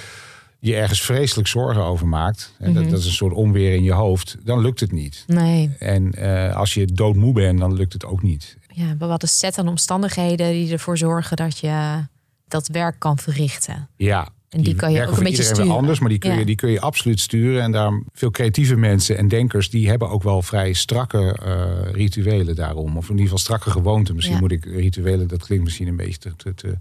je ergens vreselijk zorgen over maakt, en dat, Mhm. dat is een soort onweer in je hoofd, dan lukt het niet. Nee, En eh, als je doodmoe bent, dan lukt het ook niet. ja, bepaalde set aan omstandigheden die ervoor zorgen dat je dat werk kan verrichten. Ja. En die kan je ook een beetje sturen. anders, maar die kun, je, die kun je absoluut sturen. En daarom veel creatieve mensen en denkers, die hebben ook wel vrij strakke eh, rituelen daarom. Of in ieder geval strakke gewoonten. Misschien Ja. moet ik rituelen, dat klinkt misschien een beetje te, te, te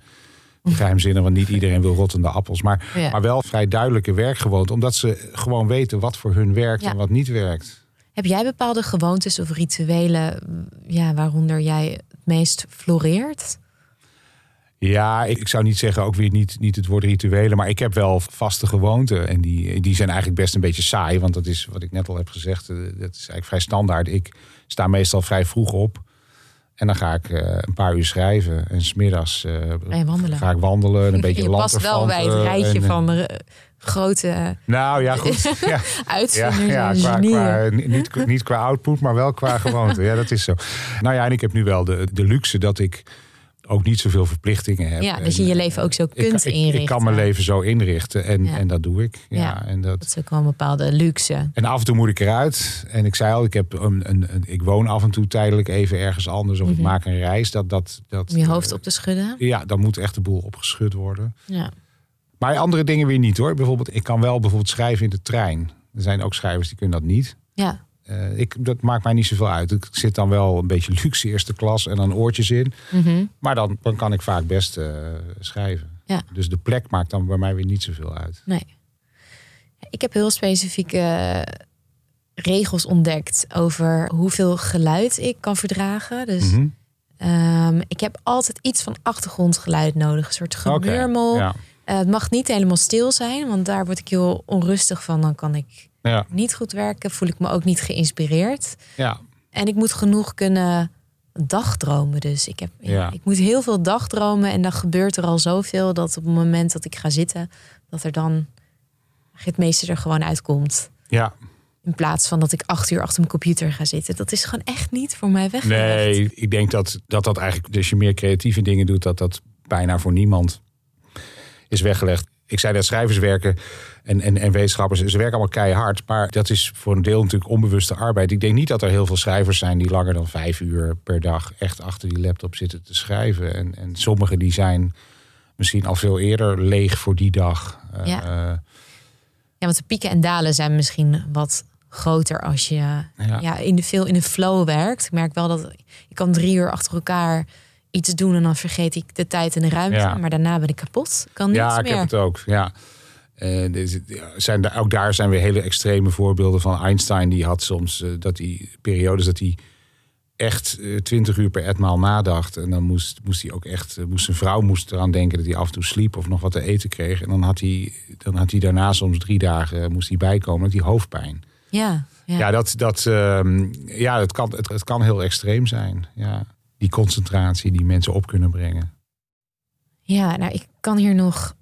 geheimzinnig, want niet iedereen wil rottende appels. Maar, Ja. maar wel vrij duidelijke werkgewoonten, omdat ze gewoon weten wat voor hun werkt en wat niet werkt. Heb jij bepaalde gewoontes of rituelen ja, waaronder jij het meest floreert? Ja, ik, zou niet zeggen ook weer niet, niet het woord rituelen, maar ik heb wel vaste gewoonten. En die, die zijn eigenlijk best een beetje saai, want dat is wat ik net al heb gezegd. eh, Dat is eigenlijk vrij standaard. Ik sta meestal vrij vroeg op. En dan ga ik eh, een paar uur schrijven. En smiddags eh Ga je wandelen? ga ik wandelen. Een <laughs> beetje je past wel bij het rijtje en, van eh, grote Nou ja, goed. <laughs> Ja, ja, uitvinders ja en qua, genieën. qua, niet, niet qua output, maar wel qua <laughs> gewoonte. Ja, dat is zo. Nou ja, en ik heb nu wel de, de luxe dat ik ook niet zoveel verplichtingen heb. Ja, dat je je eh, leven ook zo kunt ik, inrichten. ik kan mijn leven zo inrichten en, Ja. en dat doe ik. Ja, Ja. En, dat, Dat is ook wel een bepaalde luxe. en af en toe moet ik eruit. En ik zei al, ik, heb een, een, een- ik woon af en toe tijdelijk even ergens anders. Of ik Mhm. maak een reis. Dat, dat, dat, Om je hoofd eh, op te schudden. Ja, dan moet echt de boel opgeschud worden. Ja. Maar andere dingen weer niet hoor. Bijvoorbeeld, ik kan wel bijvoorbeeld schrijven in de trein. Er zijn ook schrijvers die kunnen dat niet. ja. Eh, ik, dat maakt mij niet zoveel uit. Ik zit dan wel een beetje luxe eerste klas en dan oortjes in. Mhm. Maar dan, dan kan ik vaak best eh, schrijven. Ja. Dus de plek maakt dan bij mij weer niet zoveel uit. Nee. Ik heb heel specifieke regels ontdekt over hoeveel geluid ik kan verdragen. Dus Mhm. ehm, ik heb altijd iets van achtergrondgeluid nodig. Een soort gemurmel. Ja. Eh, het mag niet helemaal stil zijn, want daar word ik heel onrustig van. Dan kan ik Ja. niet goed werken, voel ik me ook niet geïnspireerd. Ja. En ik moet genoeg kunnen dagdromen. Dus ik, heb, ja, ik moet heel veel dagdromen. En dan gebeurt er al zoveel dat op het moment dat ik ga zitten, dat er dan het meeste er gewoon uitkomt. ja. In plaats van dat ik acht uur achter mijn computer ga zitten. Dat is gewoon echt niet voor mij weggelegd. Nee, ik denk dat, dat dat eigenlijk, als je meer creatieve dingen doet, dat dat bijna voor niemand is weggelegd. Ik zei dat schrijvers werken en, en, en wetenschappers, ze werken allemaal keihard. Maar dat is voor een deel natuurlijk onbewuste arbeid. Ik denk niet dat er heel veel schrijvers zijn die langer dan vijf uur per dag echt achter die laptop zitten te schrijven. En, en sommigen die zijn misschien al veel eerder leeg voor die dag. Eh, Ja. eh, Ja, want de pieken en dalen zijn misschien wat groter als je Ja. ja. in de, veel in de flow werkt. Ik merk wel dat ik kan drie uur achter elkaar iets doen en dan vergeet ik de tijd en de ruimte. Ja. Maar daarna ben ik kapot. Ik kan niets Ja, ik meer. heb het ook. Ja. Eh, ja, zijn daar, ook daar zijn weer hele extreme voorbeelden van. Einstein die had soms eh, dat hij periodes dat hij echt eh, twintig uur per etmaal nadacht. En dan moest, moest hij ook echt, moest zijn vrouw moest eraan denken dat hij af en toe sliep of nog wat te eten kreeg. En dan had hij, dan had hij daarna soms drie dagen moest hij bijkomen met die hoofdpijn. Ja, ja. Ja, dat, dat, ehm, ja het, kan, het, het kan heel extreem zijn. Ja. Die concentratie die mensen op kunnen brengen. Ja, nou, ik kan hier nog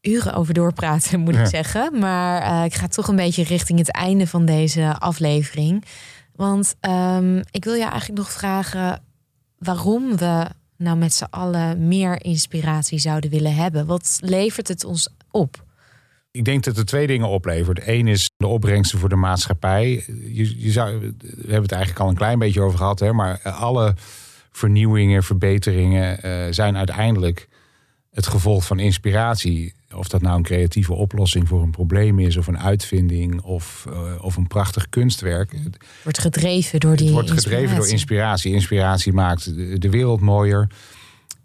uren over doorpraten, moet Ja. ik zeggen. Maar eh, ik ga toch een beetje richting het einde van deze aflevering. Want ehm, ik wil je eigenlijk nog vragen waarom we nou met z'n allen meer inspiratie zouden willen hebben. Wat levert het ons op? Ik denk dat er twee dingen oplevert. Eén is de opbrengsten voor de maatschappij. Je, je zou, we hebben het eigenlijk al een klein beetje over gehad, hè, maar alle vernieuwingen, verbeteringen eh, zijn uiteindelijk het gevolg van inspiratie. Of dat nou een creatieve oplossing voor een probleem is, of een uitvinding, of, eh, of een prachtig kunstwerk. Het Wordt gedreven door die wordt gedreven door inspiratie. Inspiratie maakt de, de wereld mooier.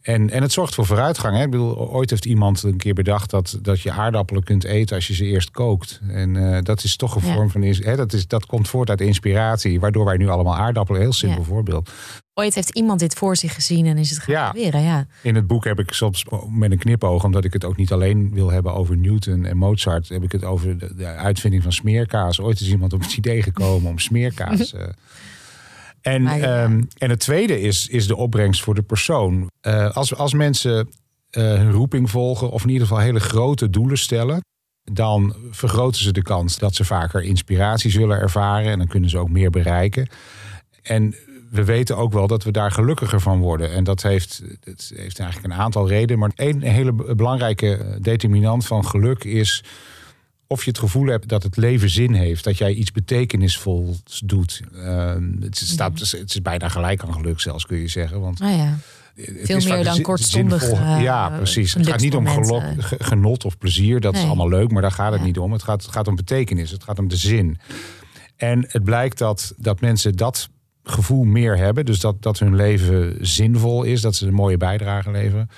En, en het zorgt voor vooruitgang. Hè? Ik bedoel, ooit heeft iemand een keer bedacht dat, dat je aardappelen kunt eten als je ze eerst kookt. En eh, dat is toch een Ja. vorm van. Hè? Dat, is, dat komt voort uit inspiratie, waardoor wij nu allemaal aardappelen. Heel simpel Ja. voorbeeld. Ooit heeft iemand dit voor zich gezien en is het gaan Ja. proberen. Ja. In het boek heb ik soms met een knipoog, omdat ik het ook niet alleen wil hebben over Newton en Mozart, heb ik het over de, de uitvinding van smeerkaas. Ooit is iemand op het idee gekomen om smeerkaas. <laughs> eh, en, ja. ehm, en het tweede is, is de opbrengst voor de persoon. Eh, als, als mensen eh, hun roeping volgen, of in ieder geval hele grote doelen stellen, dan vergroten ze de kans dat ze vaker inspiratie zullen ervaren en dan kunnen ze ook meer bereiken. En we weten ook wel dat we daar gelukkiger van worden. En dat heeft, dat heeft eigenlijk een aantal redenen. Maar één hele be- belangrijke determinant van geluk is of je het gevoel hebt dat het leven zin heeft, dat jij iets betekenisvols doet. Uh, het, staat, Mhm. het is bijna gelijk aan geluk zelfs, kun je zeggen. Want Nou ja. Veel meer dan kortstondig, zinvol. eh, ja, precies. Het gaat niet om gelok, genot of plezier. Dat is allemaal leuk, maar daar gaat het Ja. niet om. Het gaat, het gaat om betekenis. Het gaat om de zin. En het blijkt dat, dat mensen dat gevoel meer hebben. Dus dat, dat hun leven zinvol is. Dat ze een mooie bijdrage leveren.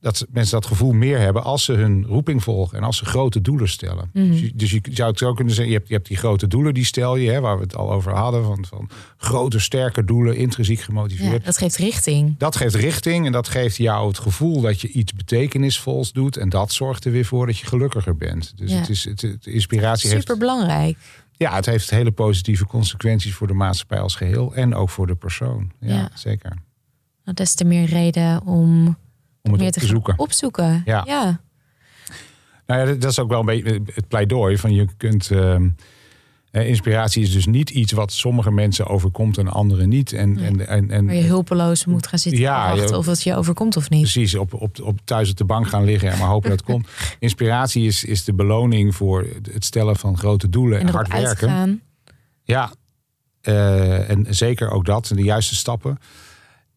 Dat mensen dat gevoel meer hebben als ze hun roeping volgen. En als ze grote doelen stellen. Mhm. Dus, je, dus je zou het zo kunnen zeggen. Je hebt, je hebt die grote doelen, die stel je. Hè, waar we het al over hadden. Van, van grote, sterke doelen. Intrinsiek gemotiveerd. Ja, dat geeft richting. Dat geeft richting en dat geeft jou het gevoel dat je iets betekenisvols doet. En dat zorgt er weer voor dat je gelukkiger bent. Dus Ja. het is, het, het- inspiratie heeft, Super belangrijk. Ja, het heeft hele positieve consequenties voor de maatschappij als geheel. En ook voor de persoon. Ja, Ja. zeker. Nou, des te meer reden om Om het meer op te zoeken. opzoeken. Ja. ja. Nou ja, dat- is ook wel een beetje het pleidooi van je kunt. ehm, eh, inspiratie is dus niet iets wat sommige mensen overkomt en anderen niet. En, Nee. en, en, en Waar je hulpeloos moet gaan zitten Ja, wachten je- of het je overkomt of niet. Precies, op, op, op thuis op de bank gaan liggen en maar hopen dat het komt. <laughs> Inspiratie is, is de beloning voor het stellen van grote doelen en, En hard werken. uitgaan. Ja, eh, en zeker ook dat, de juiste stappen.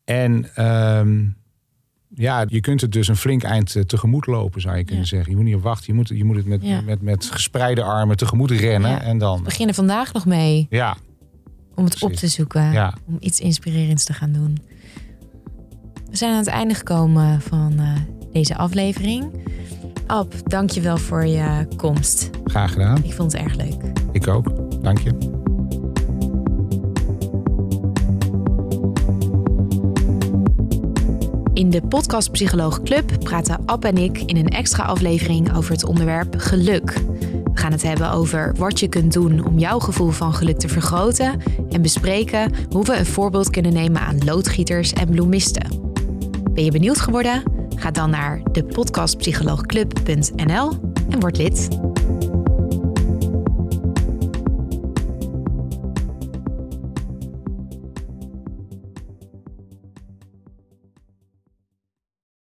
En ehm, ja, je kunt het dus een flink eind eh, tegemoet lopen, zou je kunnen Ja. zeggen. Je moet niet op wachten, je moet, je moet het met, Ja. met, met gespreide armen tegemoet rennen. Ja. En dan, We beginnen vandaag nog mee ja, om het op te zoeken. Om iets inspirerends te gaan doen. We zijn aan het einde gekomen van eh, deze aflevering. Ab, dank je wel voor je komst. graag gedaan. Ik vond het erg leuk. Ik ook. Dank je. In de podcast Psycholoog Club praten Ab en ik in een extra aflevering over het onderwerp geluk. We gaan het hebben over wat je kunt doen om jouw gevoel van geluk te vergroten en bespreken hoe we een voorbeeld kunnen nemen aan loodgieters en bloemisten. Ben je benieuwd geworden? Ga dan naar de podcastpsycholoogclub.nl en word lid.